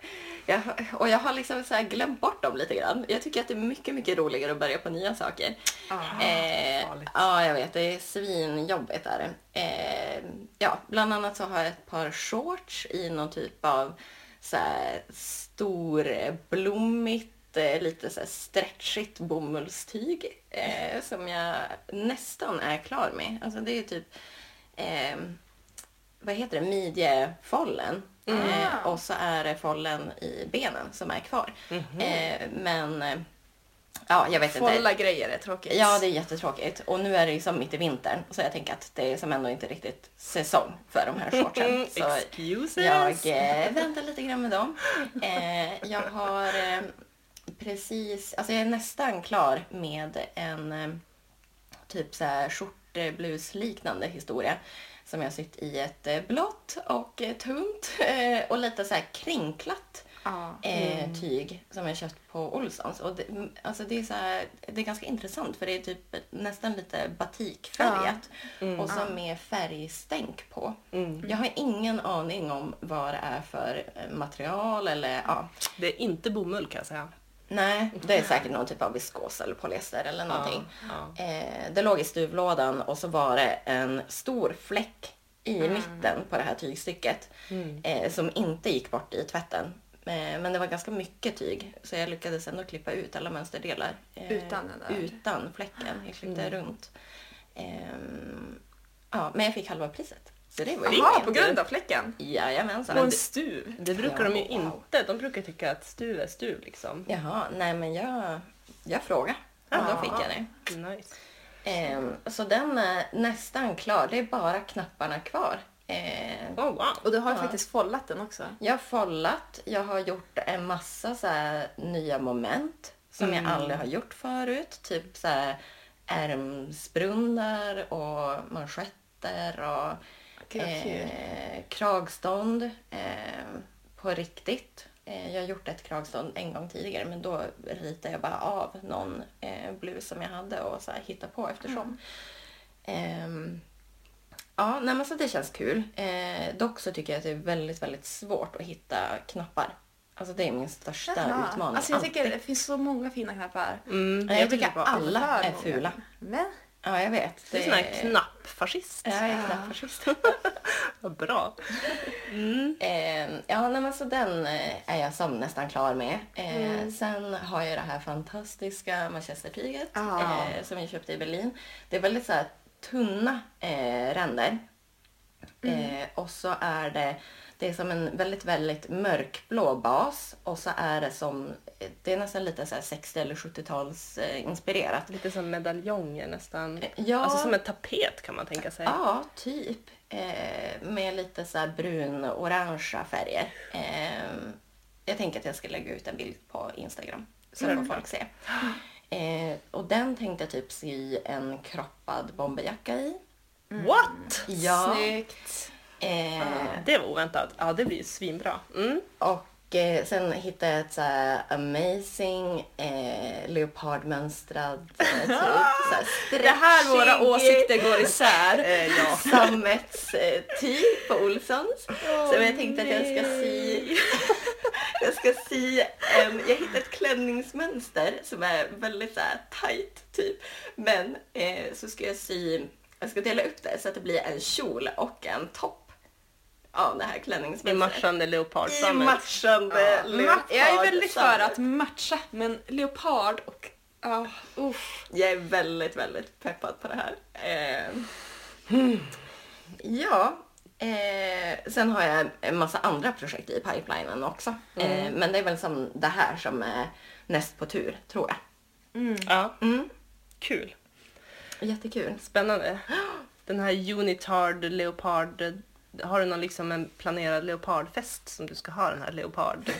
jag och jag har liksom så glömt bort dem lite grann. Jag tycker att det är mycket, mycket roligare att börja på nya saker. Ja. Eh, ja, jag vet. Det är svinjobbigt. Är det. Eh, ja, bland annat så har jag ett par shorts i någon typ av så här storblommigt, eh, lite så stretchigt bomullstyg eh, som jag nästan är klar med. Alltså det är typ eh, vad heter det, midjefållen. Eh, och så är det fållen i benen som är kvar. Eh, men eh, ja, jag vet inte. Folla grejer är tråkigt. Ja, det är jättetråkigt. Och nu är det ju som mitt i vintern. Så jag tänker att det är som ändå inte riktigt säsong för de här <laughs> shortsen. Så Excuses. jag eh, väntar lite grann med dem. Eh, jag har eh, precis, alltså jag är nästan klar med en eh, typ så här skjortblus-liknande historia. Som jag sytt i ett eh, blått och eh, tunt och lite så här krinklat Ja. eh, tyg som jag köpt på Olssons. Och det, mm, alltså det, är så här, det är ganska intressant för det är typ nästan lite batikfärgat. Och så med färgstänk på. Jag har ingen aning om vad det är för material eller ja. Det är inte bomull kan jag säga. Nej, det är säkert någon typ av viskos eller polyester eller någonting. ja. Eh, det låg i stuvlådan och så var det en stor fläck i mitten på det här tygstycket eh, som inte gick bort i tvätten. Eh, men det var ganska mycket tyg så jag lyckades ändå klippa ut alla mönsterdelar. eh, Utan den där. Utan fläcken. Jag klippte runt. Ehm, ja, men jag fick halva priset. Så det var ju Jaha, på grund av fläcken? Jajamensan. Och en stuv? Det brukar Ja, de ju wow. inte. De brukar tycka att stuv är stuv liksom. Jaha, nej men jag, jag frågade. Och då fick jag det. Nice. Ehm, så den är nästan klar. Det är bara knapparna kvar. Ehm, Oh wow. Och du har ju Ja. faktiskt follat den också. jag har follat. Jag har gjort en massa så här nya moment som jag aldrig har gjort förut. Typ så här ärmsbrunnar och manschetter och. Eh, kragstånd eh, på riktigt. Eh, jag har gjort ett kragstånd en gång tidigare men då ritade jag bara av någon eh, blus som jag hade och så här hittade på eftersom. Ehm, ja, nej, men så det känns kul. Eh, dock så tycker jag att det är väldigt, väldigt svårt att hitta knappar. Alltså det är min största Jaha. utmaning. Alltså jag tycker alltid. det finns så många fina knappar. Mm, jag vill tycker alla är fula. Men? Ja, jag vet. Du är sån här knappfascist. Ja, jag är knappfascist. <laughs> Vad bra. Eh, ja, nej, men så den eh, är jag som nästan klar med. Eh, Sen har jag det här fantastiska manchestertyget Ja. eh, som jag köpte i Berlin. Det är väldigt så här tunna eh, ränder. Eh, och så är det, det är som en väldigt, väldigt mörkblå bas och så är det som, det är nästan lite så här 60 eller 70-tals eh, inspirerat. Lite som medaljonger nästan. Ja. Alltså som en tapet kan man tänka sig. Ja, typ. Eh, med lite så brun-orangea färger. Eh, jag tänker att jag ska lägga ut en bild på Instagram så Mm. får folk se. Eh, och den tänkte jag typ sy en kroppad bomberjacka i. What? Ja. Snyggt. Eh, Det var oväntat. Ja, det blir svinbra. Mm. Och eh, sen hittade jag ett så amazing eh, leopardmönstrad eh, typ, så <laughs> Det här våra åsikter går isär. Eh, ja. <laughs> sammetstyg på Olssons. så jag tänkte att jag ska sy <laughs> jag ska sy en, jag hittade ett klänningsmönster som är väldigt så här tight typ. Men eh, så ska jag sy, jag ska dela upp det så att det blir en kjol och en topp av det här I klänningsmönstret. matchande I leopardsammet. matchande Ma- jag är väldigt för leopardsammet. att matcha, men leopard och... Ja, uff. Jag är väldigt, väldigt peppad på det här. Eh, Ja, eh, sen har jag en massa andra projekt i pipelinen också. Eh, men det är väl som det här som är näst på tur, tror jag. Ja, Mm. kul. Jättekul. Spännande. Den här Unitard Leopard. Har du någon liksom en planerad leopardfest som du ska ha den här leopard? <laughs>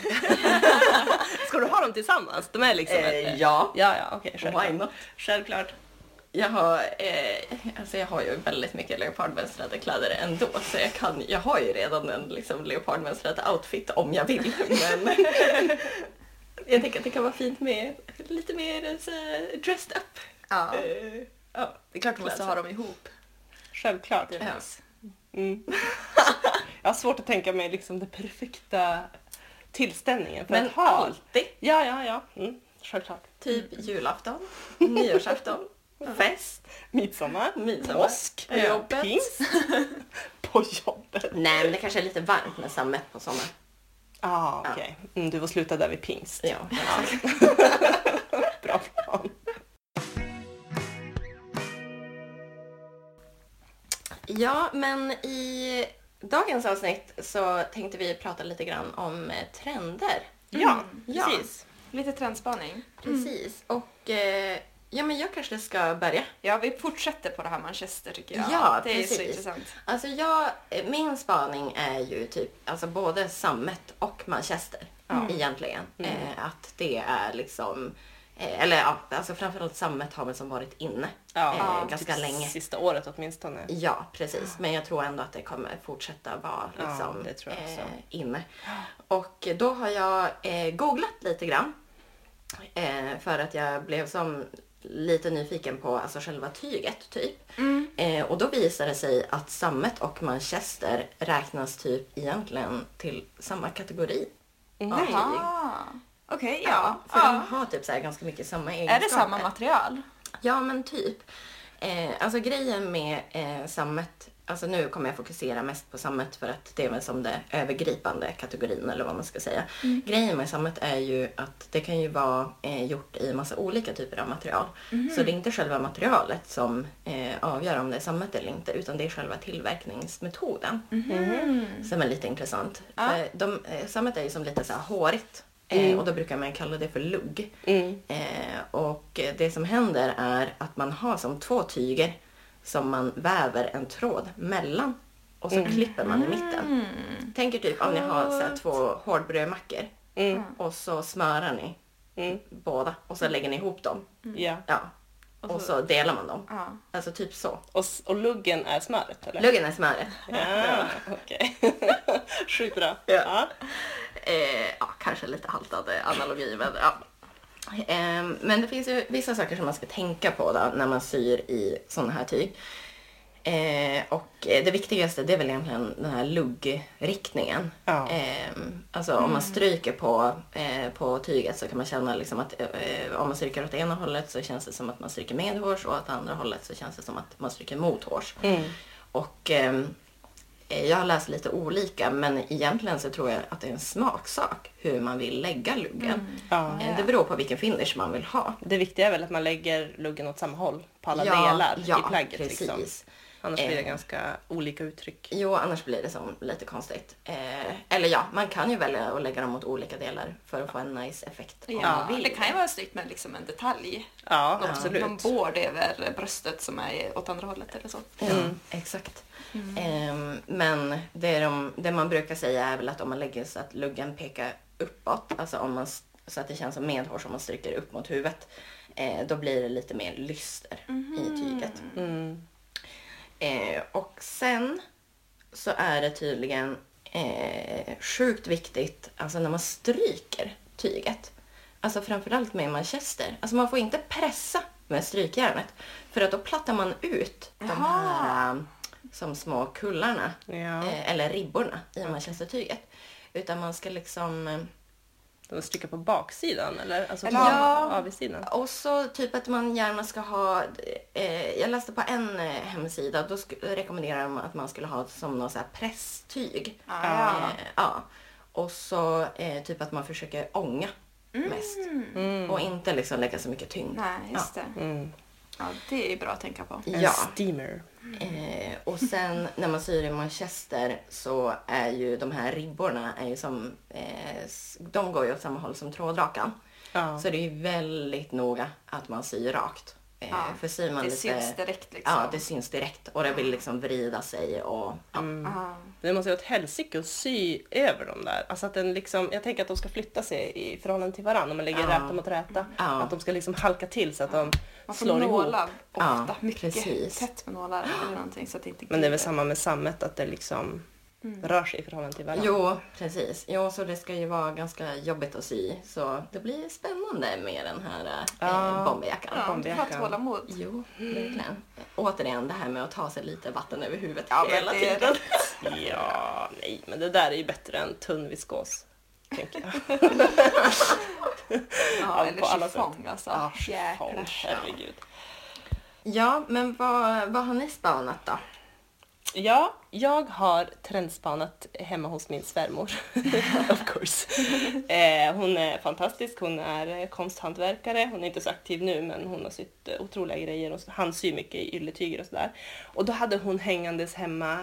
ska du ha dem tillsammans? De är liksom Eh, ett- ja. Ja, ja, okej. självklart. Why not? Självklart. Jag har, eh, alltså jag har ju väldigt mycket leopardmönstrade kläder ändå så jag, kan, jag har ju redan en liksom, leopardmönstrad outfit om jag vill. Men <laughs> jag tänker att det kan vara fint med lite mer så här, dressed up. Ja. Eh, ja. Det är klart du måste ha dem ihop. Självklart. Ja. Mm. <laughs> Jag har svårt att tänka mig liksom det perfekta tillställningen för Men att ha. alltid. Ja, ja, ja. Mm. Självklart. Typ julafton, <laughs> nyårsafton, fest, Midsommar, midsommar, påsk, på jobbet. pingst. <laughs> på jobbet. Nej, men det kanske är lite varmt med sammet på sommaren. Ah, okej. Mm, du får sluta där vid pingst. Ja, exakt. Bra plan. Ja, men i dagens avsnitt så tänkte vi prata lite grann om eh, trender. Ja, Ja. precis. Lite trendspaning. Precis. Och eh, ja, men jag kanske ska börja. Ja, vi fortsätter på det här Manchester tycker jag. Ja, det är så precis. intressant. Alltså jag, eh, min spaning är ju typ alltså både sammet och manchester egentligen. Eh, att det är liksom, eller ja, alltså framförallt sammet har väl som varit inne Ja, eh, ganska typ länge. Sista året åtminstone. Ja, precis. Men jag tror ändå att det kommer fortsätta vara liksom, eh, inne. Och då har jag eh, googlat lite grann. Eh, för att jag blev som lite nyfiken på alltså själva tyget typ. Eh, och då visade det sig att sammet och manchester räknas typ egentligen till samma kategori. av tyg. Okej, Ja, ja. för ja. de har typ så här ganska mycket samma egenskaper. Är det samma material? Ja, men typ. Eh, alltså grejen med eh, sammet, alltså nu kommer jag fokusera mest på sammet för att det är väl som det övergripande kategorin eller vad man ska säga. Grejen med sammet är ju att det kan ju vara eh, gjort i massa olika typer av material. Så det är inte själva materialet som eh, avgör om det är sammet eller inte utan det är själva tillverkningsmetoden som är lite intressant. Ja. För de, eh, sammet är ju som lite så här hårigt eh, och då brukar man kalla det för lugg. Mm. Eh, och det som händer är att man har som två tyger som man väver en tråd mellan och så klipper man i mitten. Tänk er typ om ni har så här, två hårdbrödmackor Mm. och så smörar ni Mm. båda och så lägger ni ihop dem. Ja. Ja. Och så delar man dem. Ja. Alltså typ så. Och, och luggen är smöret eller? Luggen är smöret. Ja, <laughs> okej. <laughs> Sjukt bra. Ja. Ja. Eh, ja, kanske lite haltande analogi, men ja. Eh, men det finns ju vissa saker som man ska tänka på då, när man syr i sådana här tyg. Eh, och eh, det viktigaste det är väl egentligen den här luggriktningen. Ja. Eh, alltså om man stryker på, eh, på tyget så kan man känna liksom att eh, om man stryker åt ena hållet så känns det som att man stryker medhårs och åt andra hållet så känns det som att man stryker mothårs. Mm. Och ehm, eh, jag har läst lite olika men egentligen så tror jag att det är en smaksak hur man vill lägga luggen. Ja. Eh, Det beror på vilken finish man vill ha. Det viktiga är väl att man lägger luggen åt samma håll på alla Ja, delar ja, i plagget. precis. Liksom. Annars blir det Eh. ganska olika uttryck. Jo, annars blir det som lite konstigt. Eh, eller ja, man kan ju välja att lägga dem åt olika delar för att få en nice effekt. om Ja, man vill. det kan ju vara snyggt med liksom en detalj. Ja, Någon, absolut. någon bård över bröstet som är åt andra hållet eller så. Ja, exakt. Ehm, men det, de, det man brukar säga är väl att om man lägger så att luggen pekar uppåt, alltså om man, så att det känns som medhårs om man stryker upp mot huvudet, eh, då blir det lite mer lyster i tyget. Eh, och sen så är det tydligen eh, sjukt viktigt alltså när man stryker tyget. Alltså framförallt med manchester. Alltså man får inte pressa med strykjärnet för att då plattar man ut de här eh, som små kullarna Ja. eh, eller ribborna i manchestertyget. Utan man ska liksom eh, De stryka på baksidan eller? Alltså på Ja. avsidan? Och så typ att man gärna ska ha, eh, jag läste på en eh, hemsida, då rekommenderar de att man skulle ha som något så här presstyg. Ah, Ja. ja. Eh, ja. Och så eh, typ att man försöker ånga mest. Och inte liksom lägga så mycket tyngd. Nej, just det. Mm. Ja, det är bra att tänka på. En Ja. steamer. Eh, och sen när man syr i manchester så är ju de här ribborna är ju som, eh, de går ju åt samma håll som trådrakan. Ja. Så det är ju väldigt noga att man syr rakt. Eh, Ja, för syr man det lite, syns direkt liksom. Ja, det syns direkt och det vill liksom vrida sig och ja. Ah. Det måste ju vara ett helsike att sy över dem där. Alltså att den liksom, jag tänker att de ska flytta sig i förhållande till varandra. Om man lägger Ja. räta mot räta. Ja. Att de ska liksom halka till så att de Man får slår ihop. nåla ofta, Ja, mycket precis. tätt med nålar eller någonting så att det inte Men det är väl samma med sammet, att det liksom rör sig i förhållande till varandra. Jo, precis. Jo, så det ska ju vara ganska jobbigt att sy. Så det blir spännande med den här eh, Ja. bomberjackan. Ja, du får ha tålamod. Jo, verkligen. Återigen det här med att ta sig lite vatten över huvudet Ja, hela tiden. <laughs> Ja, nej, men det där är ju bättre än tunn viskos. Tänker jag. <laughs> Ja, Ja, eller chiffong alltså. Ja, Jäklar. chiffon, herregud. Ja, men vad, vad har ni spanat då? Ja, jag har trendspanat hemma hos min svärmor. <laughs> of course. Eh, hon är fantastisk, hon är eh, konsthantverkare. Hon är inte så aktiv nu men hon har sytt eh, otroliga grejer. Och handsyr han syr mycket i ylletyger och sådär. Och då hade hon hängandes hemma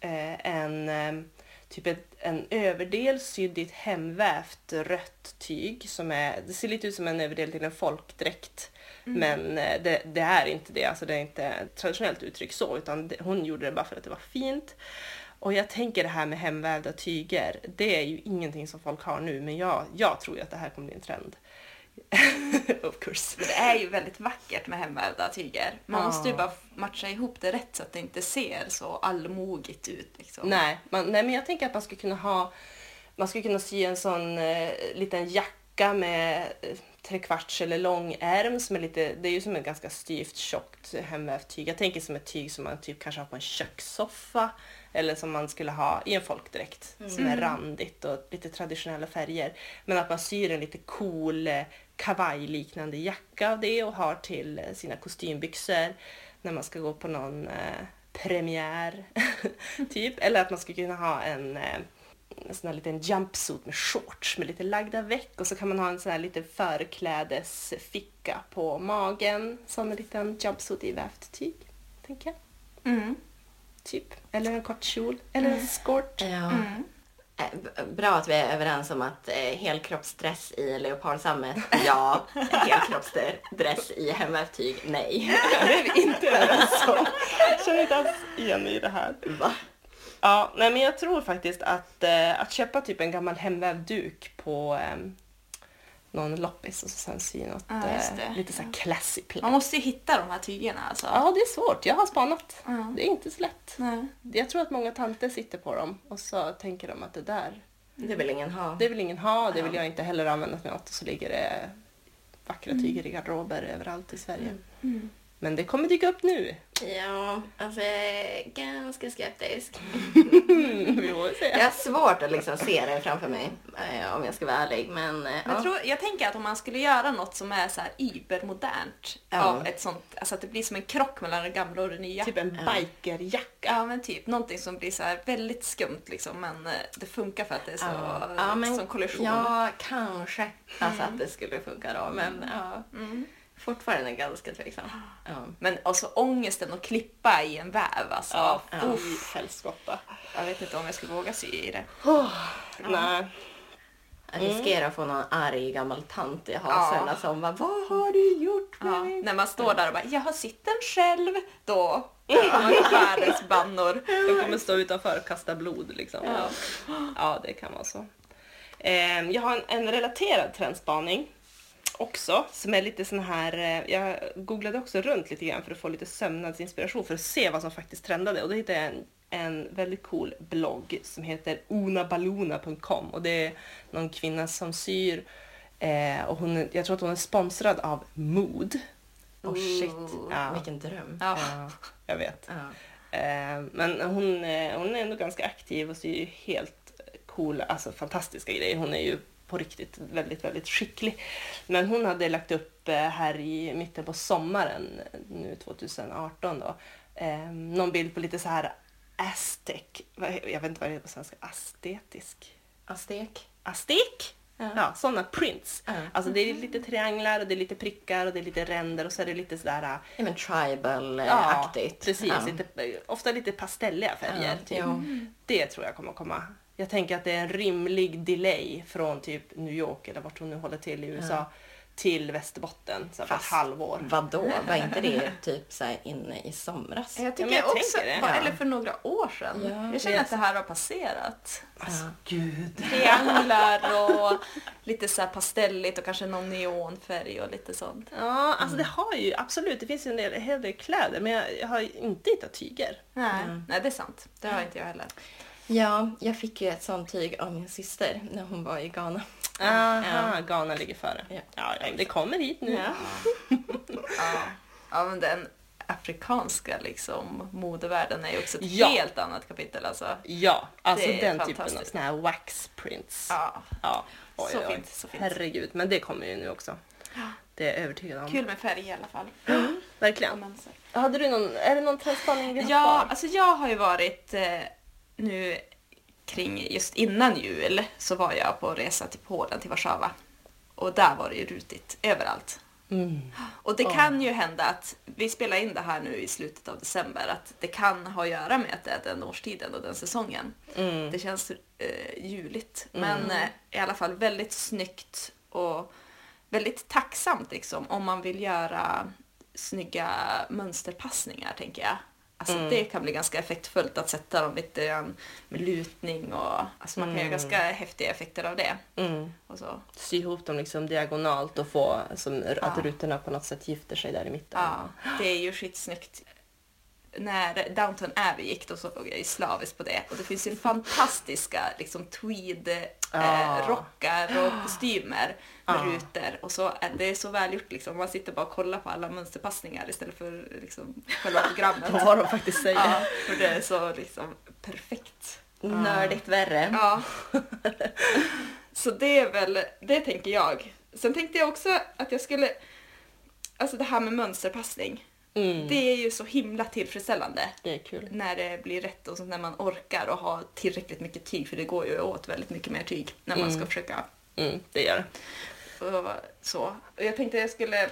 eh, en eh, typ ett, en överdel sydd i ett hemvävt rött tyg. Som är, det ser lite ut som en överdel till en folkdräkt. Men eh, det, det är inte det, alltså det är inte ett traditionellt uttryck så, utan det, hon gjorde det bara för att det var fint. Och jag tänker det här med hemvävda tyger, det är ju ingenting som folk har nu, men jag, jag tror ju att det här kommer bli en trend. <laughs> of course. Det är ju väldigt vackert med hemvävda tyger. Man Ja. måste ju bara matcha ihop det rätt så att det inte ser så allmogigt ut. Liksom. Nej, man, nej, men jag tänker att man skulle kunna ha, man skulle kunna sy en sån eh, liten jacka med eh, trekvarts eller lång ärm som är lite, det är ju som ett ganska styvt tjockt hemvävt tyg. Jag tänker som ett tyg som man typ kanske har på en kökssoffa eller som man skulle ha i en folkdräkt som är randigt och lite traditionella färger. Men att man syr en lite cool eh, kavajliknande jacka av det och har till eh, sina kostymbyxor när man ska gå på någon eh, premiär. <laughs> typ. Eller att man skulle kunna ha en, eh, en sån här liten jumpsuit med shorts med lite lagda veck och så kan man ha en sån här liten förklädesficka på magen som en liten jumpsuit i vävt tyg. Tänker jag. Mm. Typ. Eller en kort kjol. Eller en skort. Ja. Mm. Eh, Bra att vi är överens om att eh, helkroppsdress i leopardsammet, <laughs> ja. Helkroppsdress i hemvävt tyg, nej. <laughs> Det är vi inte överens om. Jag känner inte alls igen mig i det här. Va? Ja, nej, men jag tror faktiskt att, eh, att köpa typ en gammal hemvävd duk på, eh, någon loppis och så sen sy något Ja, eh, lite så här classy plagg. Man måste ju hitta de här tygerna alltså. Ja, det är svårt. Jag har spanat. Ja. Det är inte så lätt. Nej. Jag tror att många tanter sitter på dem och så tänker de att det där, Det vill ingen ha. det vill ingen ha, det vill Ja. jag inte heller använda till något. Och så ligger det vackra tyger i garderober överallt i Sverige. Mm. Men det kommer dyka upp nu. Ja, alltså jag är ganska skeptisk. <laughs> Vi får se. Jag har svårt att liksom se det framför mig, eh, om jag ska vara ärlig. Men, eh, Jag, ja. tror, jag tänker att om man skulle göra något som är så här übermodernt Ja. av ett sånt, alltså att det blir som en krock mellan det gamla och det nya. Typ en Ja. bikerjacka. Ja men typ, någonting som blir så här väldigt skumt liksom men eh, det funkar för att det är så, Ja. Ja, men- som kollektion. Ja, kanske. Alltså att det skulle funka då. Men ja, Mm. Fortfarande ganska tveksam. <gasps> Ja. Men alltså ångesten att klippa i en väv alltså. Ja, Ja. helskotta. Jag vet inte om jag skulle våga sy i det. <sighs> Nej. Jag riskerar att få någon arg gammal tant i Ja. hasorna som bara Vad har du gjort med Ja, min... när man står där och bara “jag har sytt den själv” då man världens bannor. <laughs> De kommer stå utanför och kasta blod liksom. Ja. Ja, det kan vara så. Eh, jag har en, en relaterad trendspaning också som är lite sån här, eh, jag googlade också runt lite grann för att få lite sömnadsinspiration för att se vad som faktiskt trendade och då hittade jag en, en väldigt cool blogg som heter onabaluna.com och det är någon kvinna som syr eh, och hon, jag tror att hon är sponsrad av Mood. Oh shit, Ja. vilken dröm. Ja. Ja, jag vet. Ja. Eh, Men hon, eh, hon är ändå ganska aktiv och syr ju helt coola, alltså fantastiska grejer. Hon är ju på riktigt väldigt, väldigt skicklig. Men hon hade lagt upp eh, här i mitten på sommaren, nu 2018 då, eh, någon bild på lite så här aztec, vad- jag vet inte vad det heter på svenska, astetisk? Aztek. Astek? Ja. Ja, sådana prints. Ja. Alltså det är lite trianglar och det är lite prickar och det är lite ränder och så är det lite sådär eh, Ja, men tribal-aktigt. precis. Ja. Lite, ofta lite pastelliga färger. Ja, typ. jo. Det tror jag kommer komma. Jag tänker att det är en rimlig delay från typ New York eller vart hon nu håller till i USA till Västerbotten. Så på ett Fast- halvår. Vadå? Var inte det <laughs> typ så här inne i somras? Jag tycker men jag också, Ja. eller för några år sedan. Ja. jag känner Yes. att det här har passerat. Alltså Ja. gud. Trianglar <laughs> och lite så här pastelligt och kanske någon neonfärg och lite sånt. Ja, alltså det har ju absolut, det finns ju en del, en hel del kläder men jag, jag har inte hittat tyger. Nej, Mm. nej det är sant. Det har inte jag heller. Ja, jag fick ju ett sånt tyg av min syster när hon var i Ghana. Aha, Ghana ligger före. Ja. Ja, ja, det kommer hit nu. <laughs> Ja. ja, men den afrikanska liksom, modevärlden är ju också ett Ja. helt annat kapitel. Alltså. Ja, alltså Det den typen av såna här wax prints. Ja. Ja. Oj, Så oj, oj. fint, så fint. Herregud, men det kommer ju nu också. Det är jag övertygad om. Kul med färg i alla fall. <gasps> Verkligen. Och mönster. Hade du någon, är det någon trendspaning vi har Ja, kvar? alltså jag har ju varit eh, nu kring just innan jul så var jag på resa till Polen, till Warszawa. Och där var det ju rutigt överallt. Mm. Och det kan ju hända att, vi spelar in det här nu i slutet av december, att det kan ha att göra med att det är den årstiden och den säsongen. Mm. Det känns eh, juligt. Men eh, i alla fall väldigt snyggt och väldigt tacksamt liksom om man vill göra snygga mönsterpassningar tänker jag. Alltså Mm. det kan bli ganska effektfullt att sätta dem lite grann med lutning och alltså man kan göra Mm. ganska häftiga effekter av det. Mm. Och så. Sy ihop dem liksom diagonalt och få som, att Ja. rutorna på något sätt gifter sig där i mitten. Ja, det är ju skitsnyggt. När Downton Abbey gick då såg jag ju slaviskt på det och det finns ju fantastiska liksom tweed Ja. eh, rockar och <gasps> kostymer med Ja. rutor och så det är så välgjort liksom. Man sitter bara och kollar på alla mönsterpassningar istället för liksom själva <laughs> programmet. Vad de faktiskt säger. Ja, för det är så liksom perfekt. Nördigt värre. Ja. <laughs> Så det är väl, det tänker jag. Sen tänkte jag också att jag skulle, alltså det här med mönsterpassning. Mm. Det är ju så himla tillfredsställande Det är kul. när det blir rätt och så när man orkar och ha tillräckligt mycket tyg för det går ju åt väldigt mycket mer tyg när man ska Mm. försöka Mm, det gör och så. Och jag tänkte jag skulle,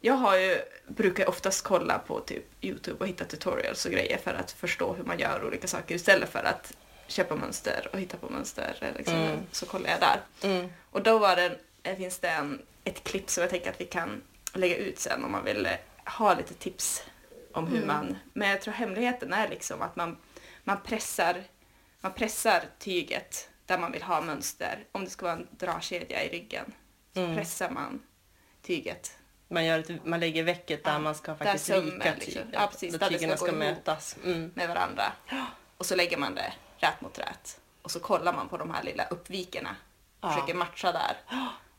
jag har ju, brukar oftast kolla på typ Youtube och hitta tutorials och grejer för att förstå hur man gör olika saker istället för att köpa mönster och hitta på mönster. Liksom. Mm. Så kollar jag där. Mm. Och då var det, eh, finns det en, ett klipp som jag tänker att vi kan lägga ut sen om man vill eh, ha lite tips om hur Mm. man... Men jag tror hemligheten är liksom att man, man, pressar, man pressar tyget där man vill ha mönster. Om det ska vara en dragkedja i ryggen Så Mm. pressar man tyget. Man, gör ett, man lägger väcket där Ja, man ska faktiskt sömmen vika liksom. tyget. Ja, precis, Där tygerna ska ska, mötas. Mm. med varandra. Och så lägger man det rät mot rät. Och så kollar man på de här lilla uppvikerna. Ja. Försöker matcha där.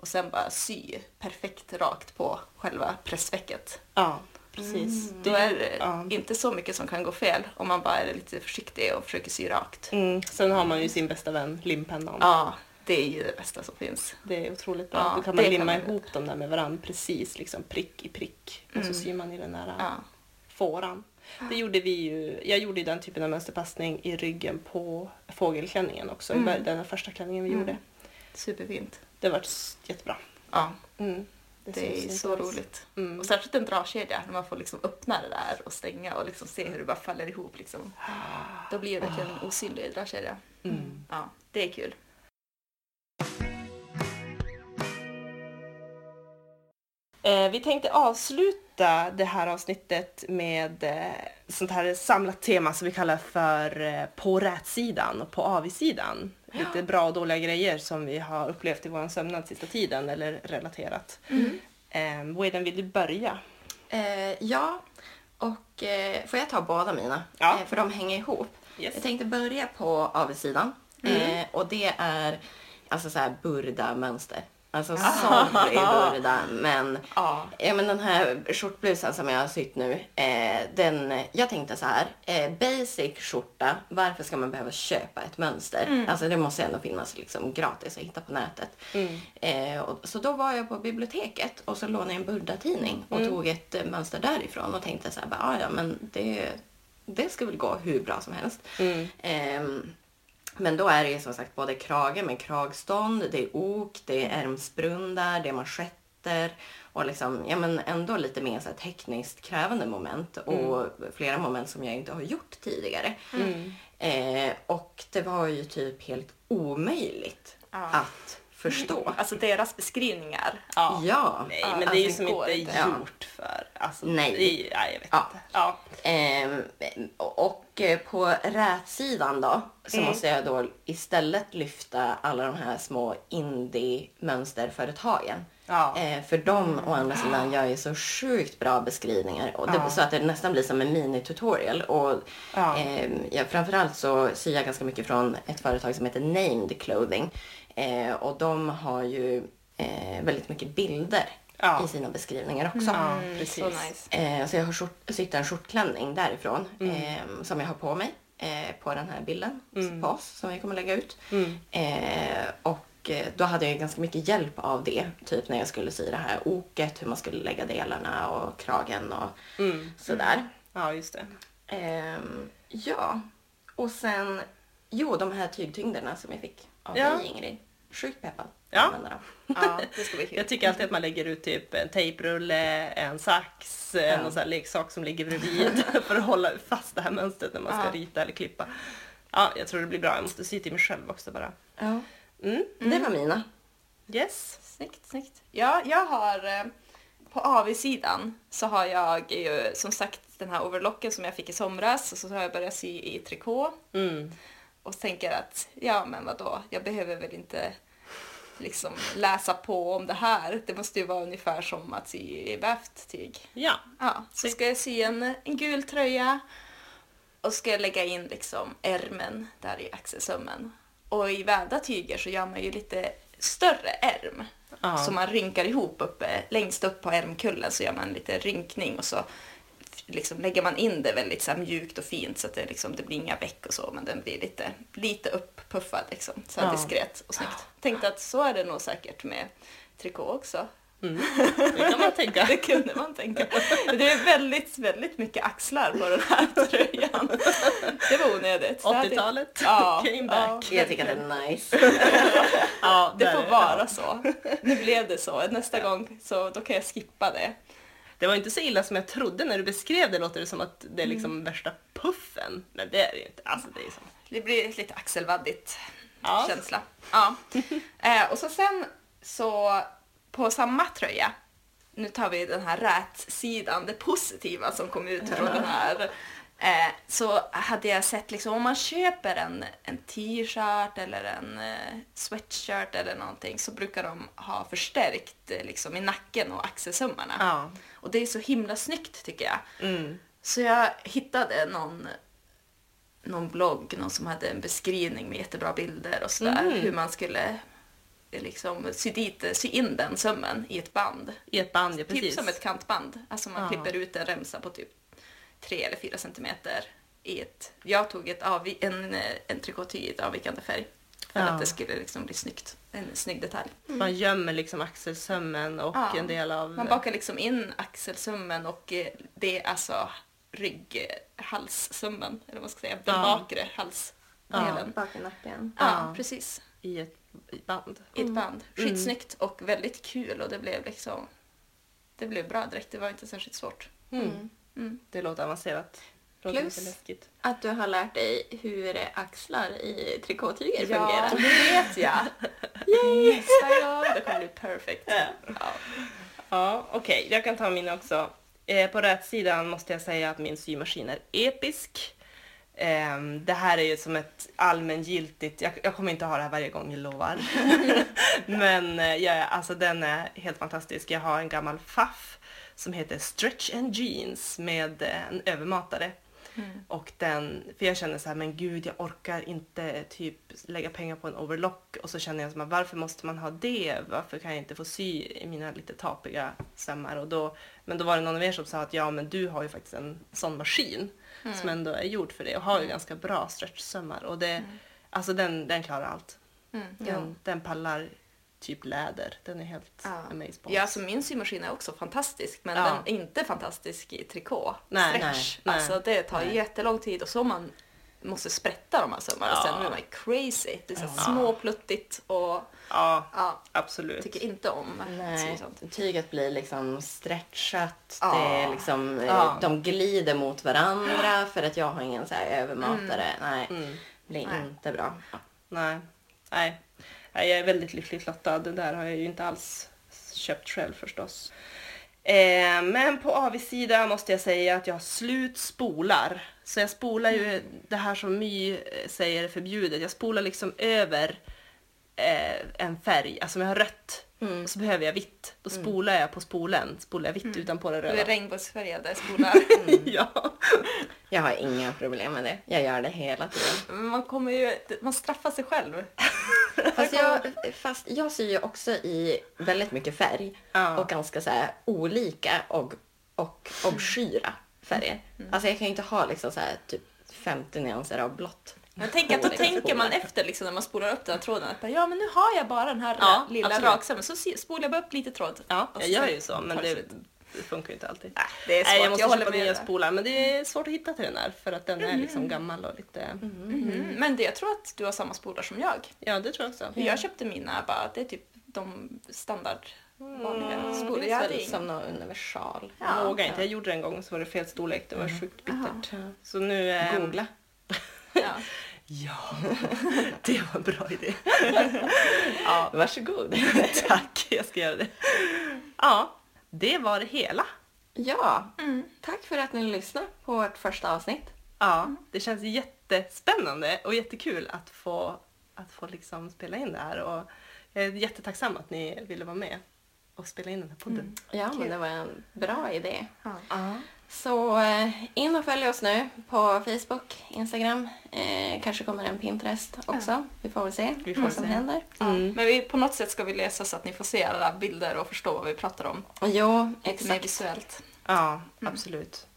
Och sen bara sy perfekt rakt på själva pressvecket. Ja, precis. Då är det ja. inte så mycket som kan gå fel om man bara är lite försiktig och försöker sy rakt. Mm. Sen har man ju sin bästa vän, limpennan. Ja, det är ju det bästa som finns. Det är otroligt bra. Ja, Då kan man kan limma man ihop dem där med varandra precis, liksom prick i prick. Och så syr man i den där Ja. fåran. Det gjorde vi ju, jag gjorde ju den typen av mönsterpassning i ryggen på fågelklänningen också. Mm. Den första klänningen vi Mm. gjorde. Superfint. Det var s- jättebra. Ja, Mm. det syns är så roligt. Mm. Och särskilt en dragkedja, när man får liksom öppna det där och stänga och liksom se hur det bara faller ihop. Liksom. Då blir det verkligen en osynlig dragkedja. Mm. Ja, det är kul. Eh, vi tänkte avsluta det här avsnittet med eh, sånt här samlat tema som vi kallar för eh, på rätsidan och på avigsidan. Lite bra och dåliga grejer som vi har upplevt i vår sömnad sista tiden eller relaterat. Eh, Waden, vill du börja? Eh, ja, och eh, får jag ta båda mina? Ja. Eh, för de hänger ihop. Yes. Jag tänkte börja på avsidan. Eh, och det är alltså så här burda-mönster. Alltså sorry burda, men, Ja. ja, men den här skjortblusen som jag har sytt nu, eh, den, jag tänkte så här, eh, basic skjorta, varför ska man behöva köpa ett mönster? Alltså det måste ändå finnas liksom gratis att hitta på nätet. Eh, och, så då var jag på biblioteket och så lånade jag en burda-tidning och tog ett eh, mönster därifrån och tänkte så här, bara, "Ah, ja men det, det ska väl gå hur bra som helst. Ehm, men då är det ju som sagt både krage med kragstånd, det är ok, det är ärmsbrundar, det är manschetter och liksom, ja men ändå lite mer så här tekniskt krävande moment och flera moment som jag inte har gjort tidigare. Eh, och det var ju typ helt omöjligt Ja. att förstå. <laughs> Alltså deras beskrivningar. Ja. Ja. Nej, Ja, men det är alltså, ju det som inte. Ja. gjort för... Alltså, Nej. Det nej, jag vet Ja. inte. Ja. Ehm, och eh, på rätsidan då så Mm. måste jag då istället lyfta alla de här små indie-mönsterföretagen. Ja. Eh, för de å andra sidan gör ju så sjukt bra beskrivningar och det, Ja. så att det nästan blir som en mini-tutorial. Och, Ja. ehm, ja, framförallt så syr jag ganska mycket från ett företag som heter Named Clothing. Eh, och de har ju eh, väldigt mycket bilder Ja. i sina beskrivningar också. Ja, Mm, precis. Så nice. Eh, så jag har skjort, sytt en skjortklänning därifrån Mm. eh, som jag har på mig eh, på den här bilden Mm. på oss som vi kommer lägga ut. Mm. Eh, och då hade jag ganska mycket hjälp av det. Typ när jag skulle sy det här oket, hur man skulle lägga delarna och kragen och Mm. sådär. Ja, just det. Ehm, ja, och sen, jo de här tygtyngderna som jag fick av Ja. dig Ingrid. Sjukt peppad Ja. Ja, <laughs> det ska bli kul. Jag tycker alltid att man lägger ut typ en tejprulle, en sax, en Ja. sån här leksak som ligger bredvid <laughs> för att hålla fast det här mönstret när man ska Ja. rita eller klippa. Ja, jag tror det blir bra. Jag måste sy till mig själv också bara. Ja. Mm. Det var mina. Yes. Snyggt, snyggt. Ja, jag har eh, på AV-sidan så har jag ju som sagt den här overlocken som jag fick i somras och så har jag börjat sy i trikå Mm. Och tänker att ja men vadå, jag behöver väl inte liksom läsa på om det här. Det måste ju vara ungefär som att sy i vävt tyg. Ja. Ja, så ska jag sy en, en gul tröja och ska jag lägga in liksom ärmen där i axelsömmen. Och i vävda tyger så gör man ju lite större ärm. Ja. Så man rynkar ihop uppe, längst upp på ärmkullen så gör man lite rynkning och så liksom lägger man in det väldigt så här mjukt och fint så att det, liksom, det blir inga veck och så men den blir lite, lite upppuffad liksom. Så här Ja. diskret och snyggt. Tänkte att så är det nog säkert med trikå också. Mm. Det kan man tänka. <laughs> Det kunde man tänka. Det är väldigt, väldigt mycket axlar på den här <laughs> tröjan. Det var onödigt. Så hade- 80-talet Ja, <laughs> came back. Jag tycker att det är nice. Ja, Det får vara så. Nu blev det så. Nästa gång så då kan jag skippa det. Det var inte så illa som jag trodde när du beskrev det. Låter det som att det är liksom Mm. värsta puffen. Men det är det ju inte. Alltså det är som... Det blir lite axelvaddigt Ja. känsla. Ja. <laughs> eh, och så sen så på samma tröja, nu tar vi den här rätsidan, det positiva som kom ut från den här <laughs> Eh, så hade jag sett liksom om man köper en, en t-shirt eller en eh, sweatshirt eller någonting så brukar de ha förstärkt eh, liksom i nacken och axelsömmarna. Ja. Och det är så himla snyggt tycker jag. Mm. Så jag hittade någon, någon blogg, någon som hade en beskrivning med jättebra bilder och sådär. Mhm. Hur man skulle eh, liksom sy, dit, sy in den sömmen i ett band. I ett band, ja precis. Typ som ett kantband. Alltså man Ja. klipper ut en remsa på typ tre eller fyra centimeter i ett... Jag tog ett avvi, en, en trikåty i ett avvikande färg. För Ja. att det skulle liksom bli snyggt. En snygg detalj. Man gömmer liksom axelsömmen och Ja. en del av... Man bakar liksom in axelsömmen och eh, det är alltså rygg, eh, halssömmen, eller vad man ska säga, den Ja. bakre halsdelen. I nacken. Ja, Ja. precis. i ett band. I ett band. Mm. Skitsnyggt och väldigt kul och det blev liksom... Det blev bra direkt, det var inte särskilt svårt. Mm. Mm. Det låter avancerat. Låter Plus-. Att du har lärt dig hur axlar i trikåtyger Ja, fungerar. <laughs> det vet jag. Yay! Nästa gång, det kommer bli perfekt. Ja. Ja, okej. Jag kan ta min också. Eh, på rätt sidan måste jag säga att min symaskin är episk. Ehm, det här är ju som ett allmängiltigt, jag, jag kommer inte ha det här varje gång, jag lovar. <laughs> Men eh, ja, alltså den är helt fantastisk. Jag har en gammal faff som heter Stretch and Jeans med en övermatare. Och den, för jag känner så här, men gud jag orkar inte typ lägga pengar på en overlock och så känner jag som att varför måste man ha det? Varför kan jag inte få sy i mina lite tapiga sömmar? Och då, men då var det någon av er som sa att ja men du har ju faktiskt en sån maskin som ändå är gjord för det och har ju ganska bra stretchsömmar och det, alltså den, den klarar allt. Mm. Den, den pallar typ läder, den är helt Ja. amazing. Ja, alltså min symaskin är också fantastisk, men Ja. den är inte fantastisk i trikå. Nej, Stretch. nej, alltså det tar nej. jättelång tid och så man måste sprätta de här sömmarna Ja. sen blir man crazy. Det är så Ja. småpluttigt och Ja, ja, absolut. tycker inte om Nej, sånt. tyget blir liksom stretchat. Ja. Det är liksom, eh, Ja. De glider mot varandra för att jag har ingen så här övermatare. Nej, Mm. blir Nej. inte bra. Nej. Nej. Nej, jag är väldigt lyckligt lottad. Det där har jag ju inte alls köpt själv förstås. Eh, men på avsidan måste jag säga att jag har slut spolar. Så jag spolar ju det här som My säger är förbjudet. Jag spolar liksom över eh, en färg. Alltså om jag har rött Mm. och så behöver jag vitt. Då spolar jag på spolen. Spolar jag vitt utan på det Du är röda. regnbågsfärgade spolar. <laughs> <laughs> ja. Jag har inga problem med det. Jag gör det hela tiden. Man kommer ju, man straffar sig själv. <laughs> Fast jag, fast jag syr ju också i väldigt mycket färg. Ja. Och ganska så här olika och, och obskyra färger. Alltså jag kan ju inte ha liksom så här typ 50 nyanser av blått. Jag tänker att då tänker man efter liksom, när man spolar upp den här tråden. Att ja men nu har jag bara den här Ja, lilla absolut. raksömmen. Så spolar jag bara upp lite tråd. Ja, jag gör ju så, men det, det funkar ju inte alltid. Nej, det är svårt. Nej, jag måste håller köpa med nya spolar, men det är svårt att hitta till den där för att den är liksom gammal och lite... Mhm. Men det, jag tror att du har samma spolar som jag. Ja, det tror jag också. Jag köpte mina bara, det är typ de standard vanliga Mm, spolar. det Jag är hade som någon universal. Ja. Jag vågar inte. Jag gjorde det en gång så var det fel storlek. Det var sjukt bittert. Ja. Så nu... Eh, Googla. Ja. Ja, det var en bra idé. Varsågod. <laughs> Tack, jag ska göra det. Ja, det var det hela. Ja, Mm. tack för att ni lyssnade på vårt första avsnitt. Ja, det känns jättespännande och jättekul att få, att få liksom spela in det här. Och jag är jättetacksam att ni ville vara med och spela in den här podden. Ja, men det var en bra idé. Ja. Så eh, in och följ oss nu på Facebook, Instagram. Eh, kanske kommer en Pinterest också. Vi får väl se Vi får vad som se. händer. Mm. Men vi, på något sätt ska vi läsa så att ni får se alla bilder och förstå vad vi pratar om. Jo, Lite mer exakt. visuellt. Ja, absolut.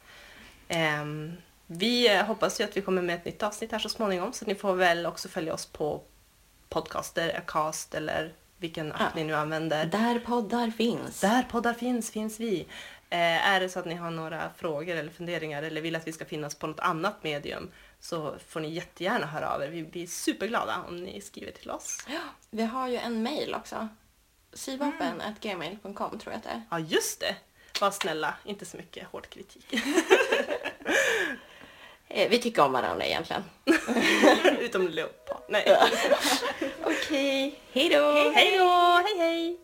Ehm, vi eh, hoppas ju att vi kommer med ett nytt avsnitt här så småningom så ni får väl också följa oss på podcaster, Acast eller vilken app Ja. ni nu använder. Där poddar finns. Där poddar finns, finns vi. Eh, är det så att ni har några frågor eller funderingar eller vill att vi ska finnas på något annat medium så får ni jättegärna höra av er. Vi blir superglada om ni skriver till oss. Ja, vi har ju en mail också. syvapen.gmail.com tror jag att det är. Ja, just det! Var snälla, inte så mycket hård kritik. <laughs> Eh, vi tycker om varandra egentligen. <laughs> Utom leopard. Nej. <laughs> Okej, hej då! Hej då! Hej hej!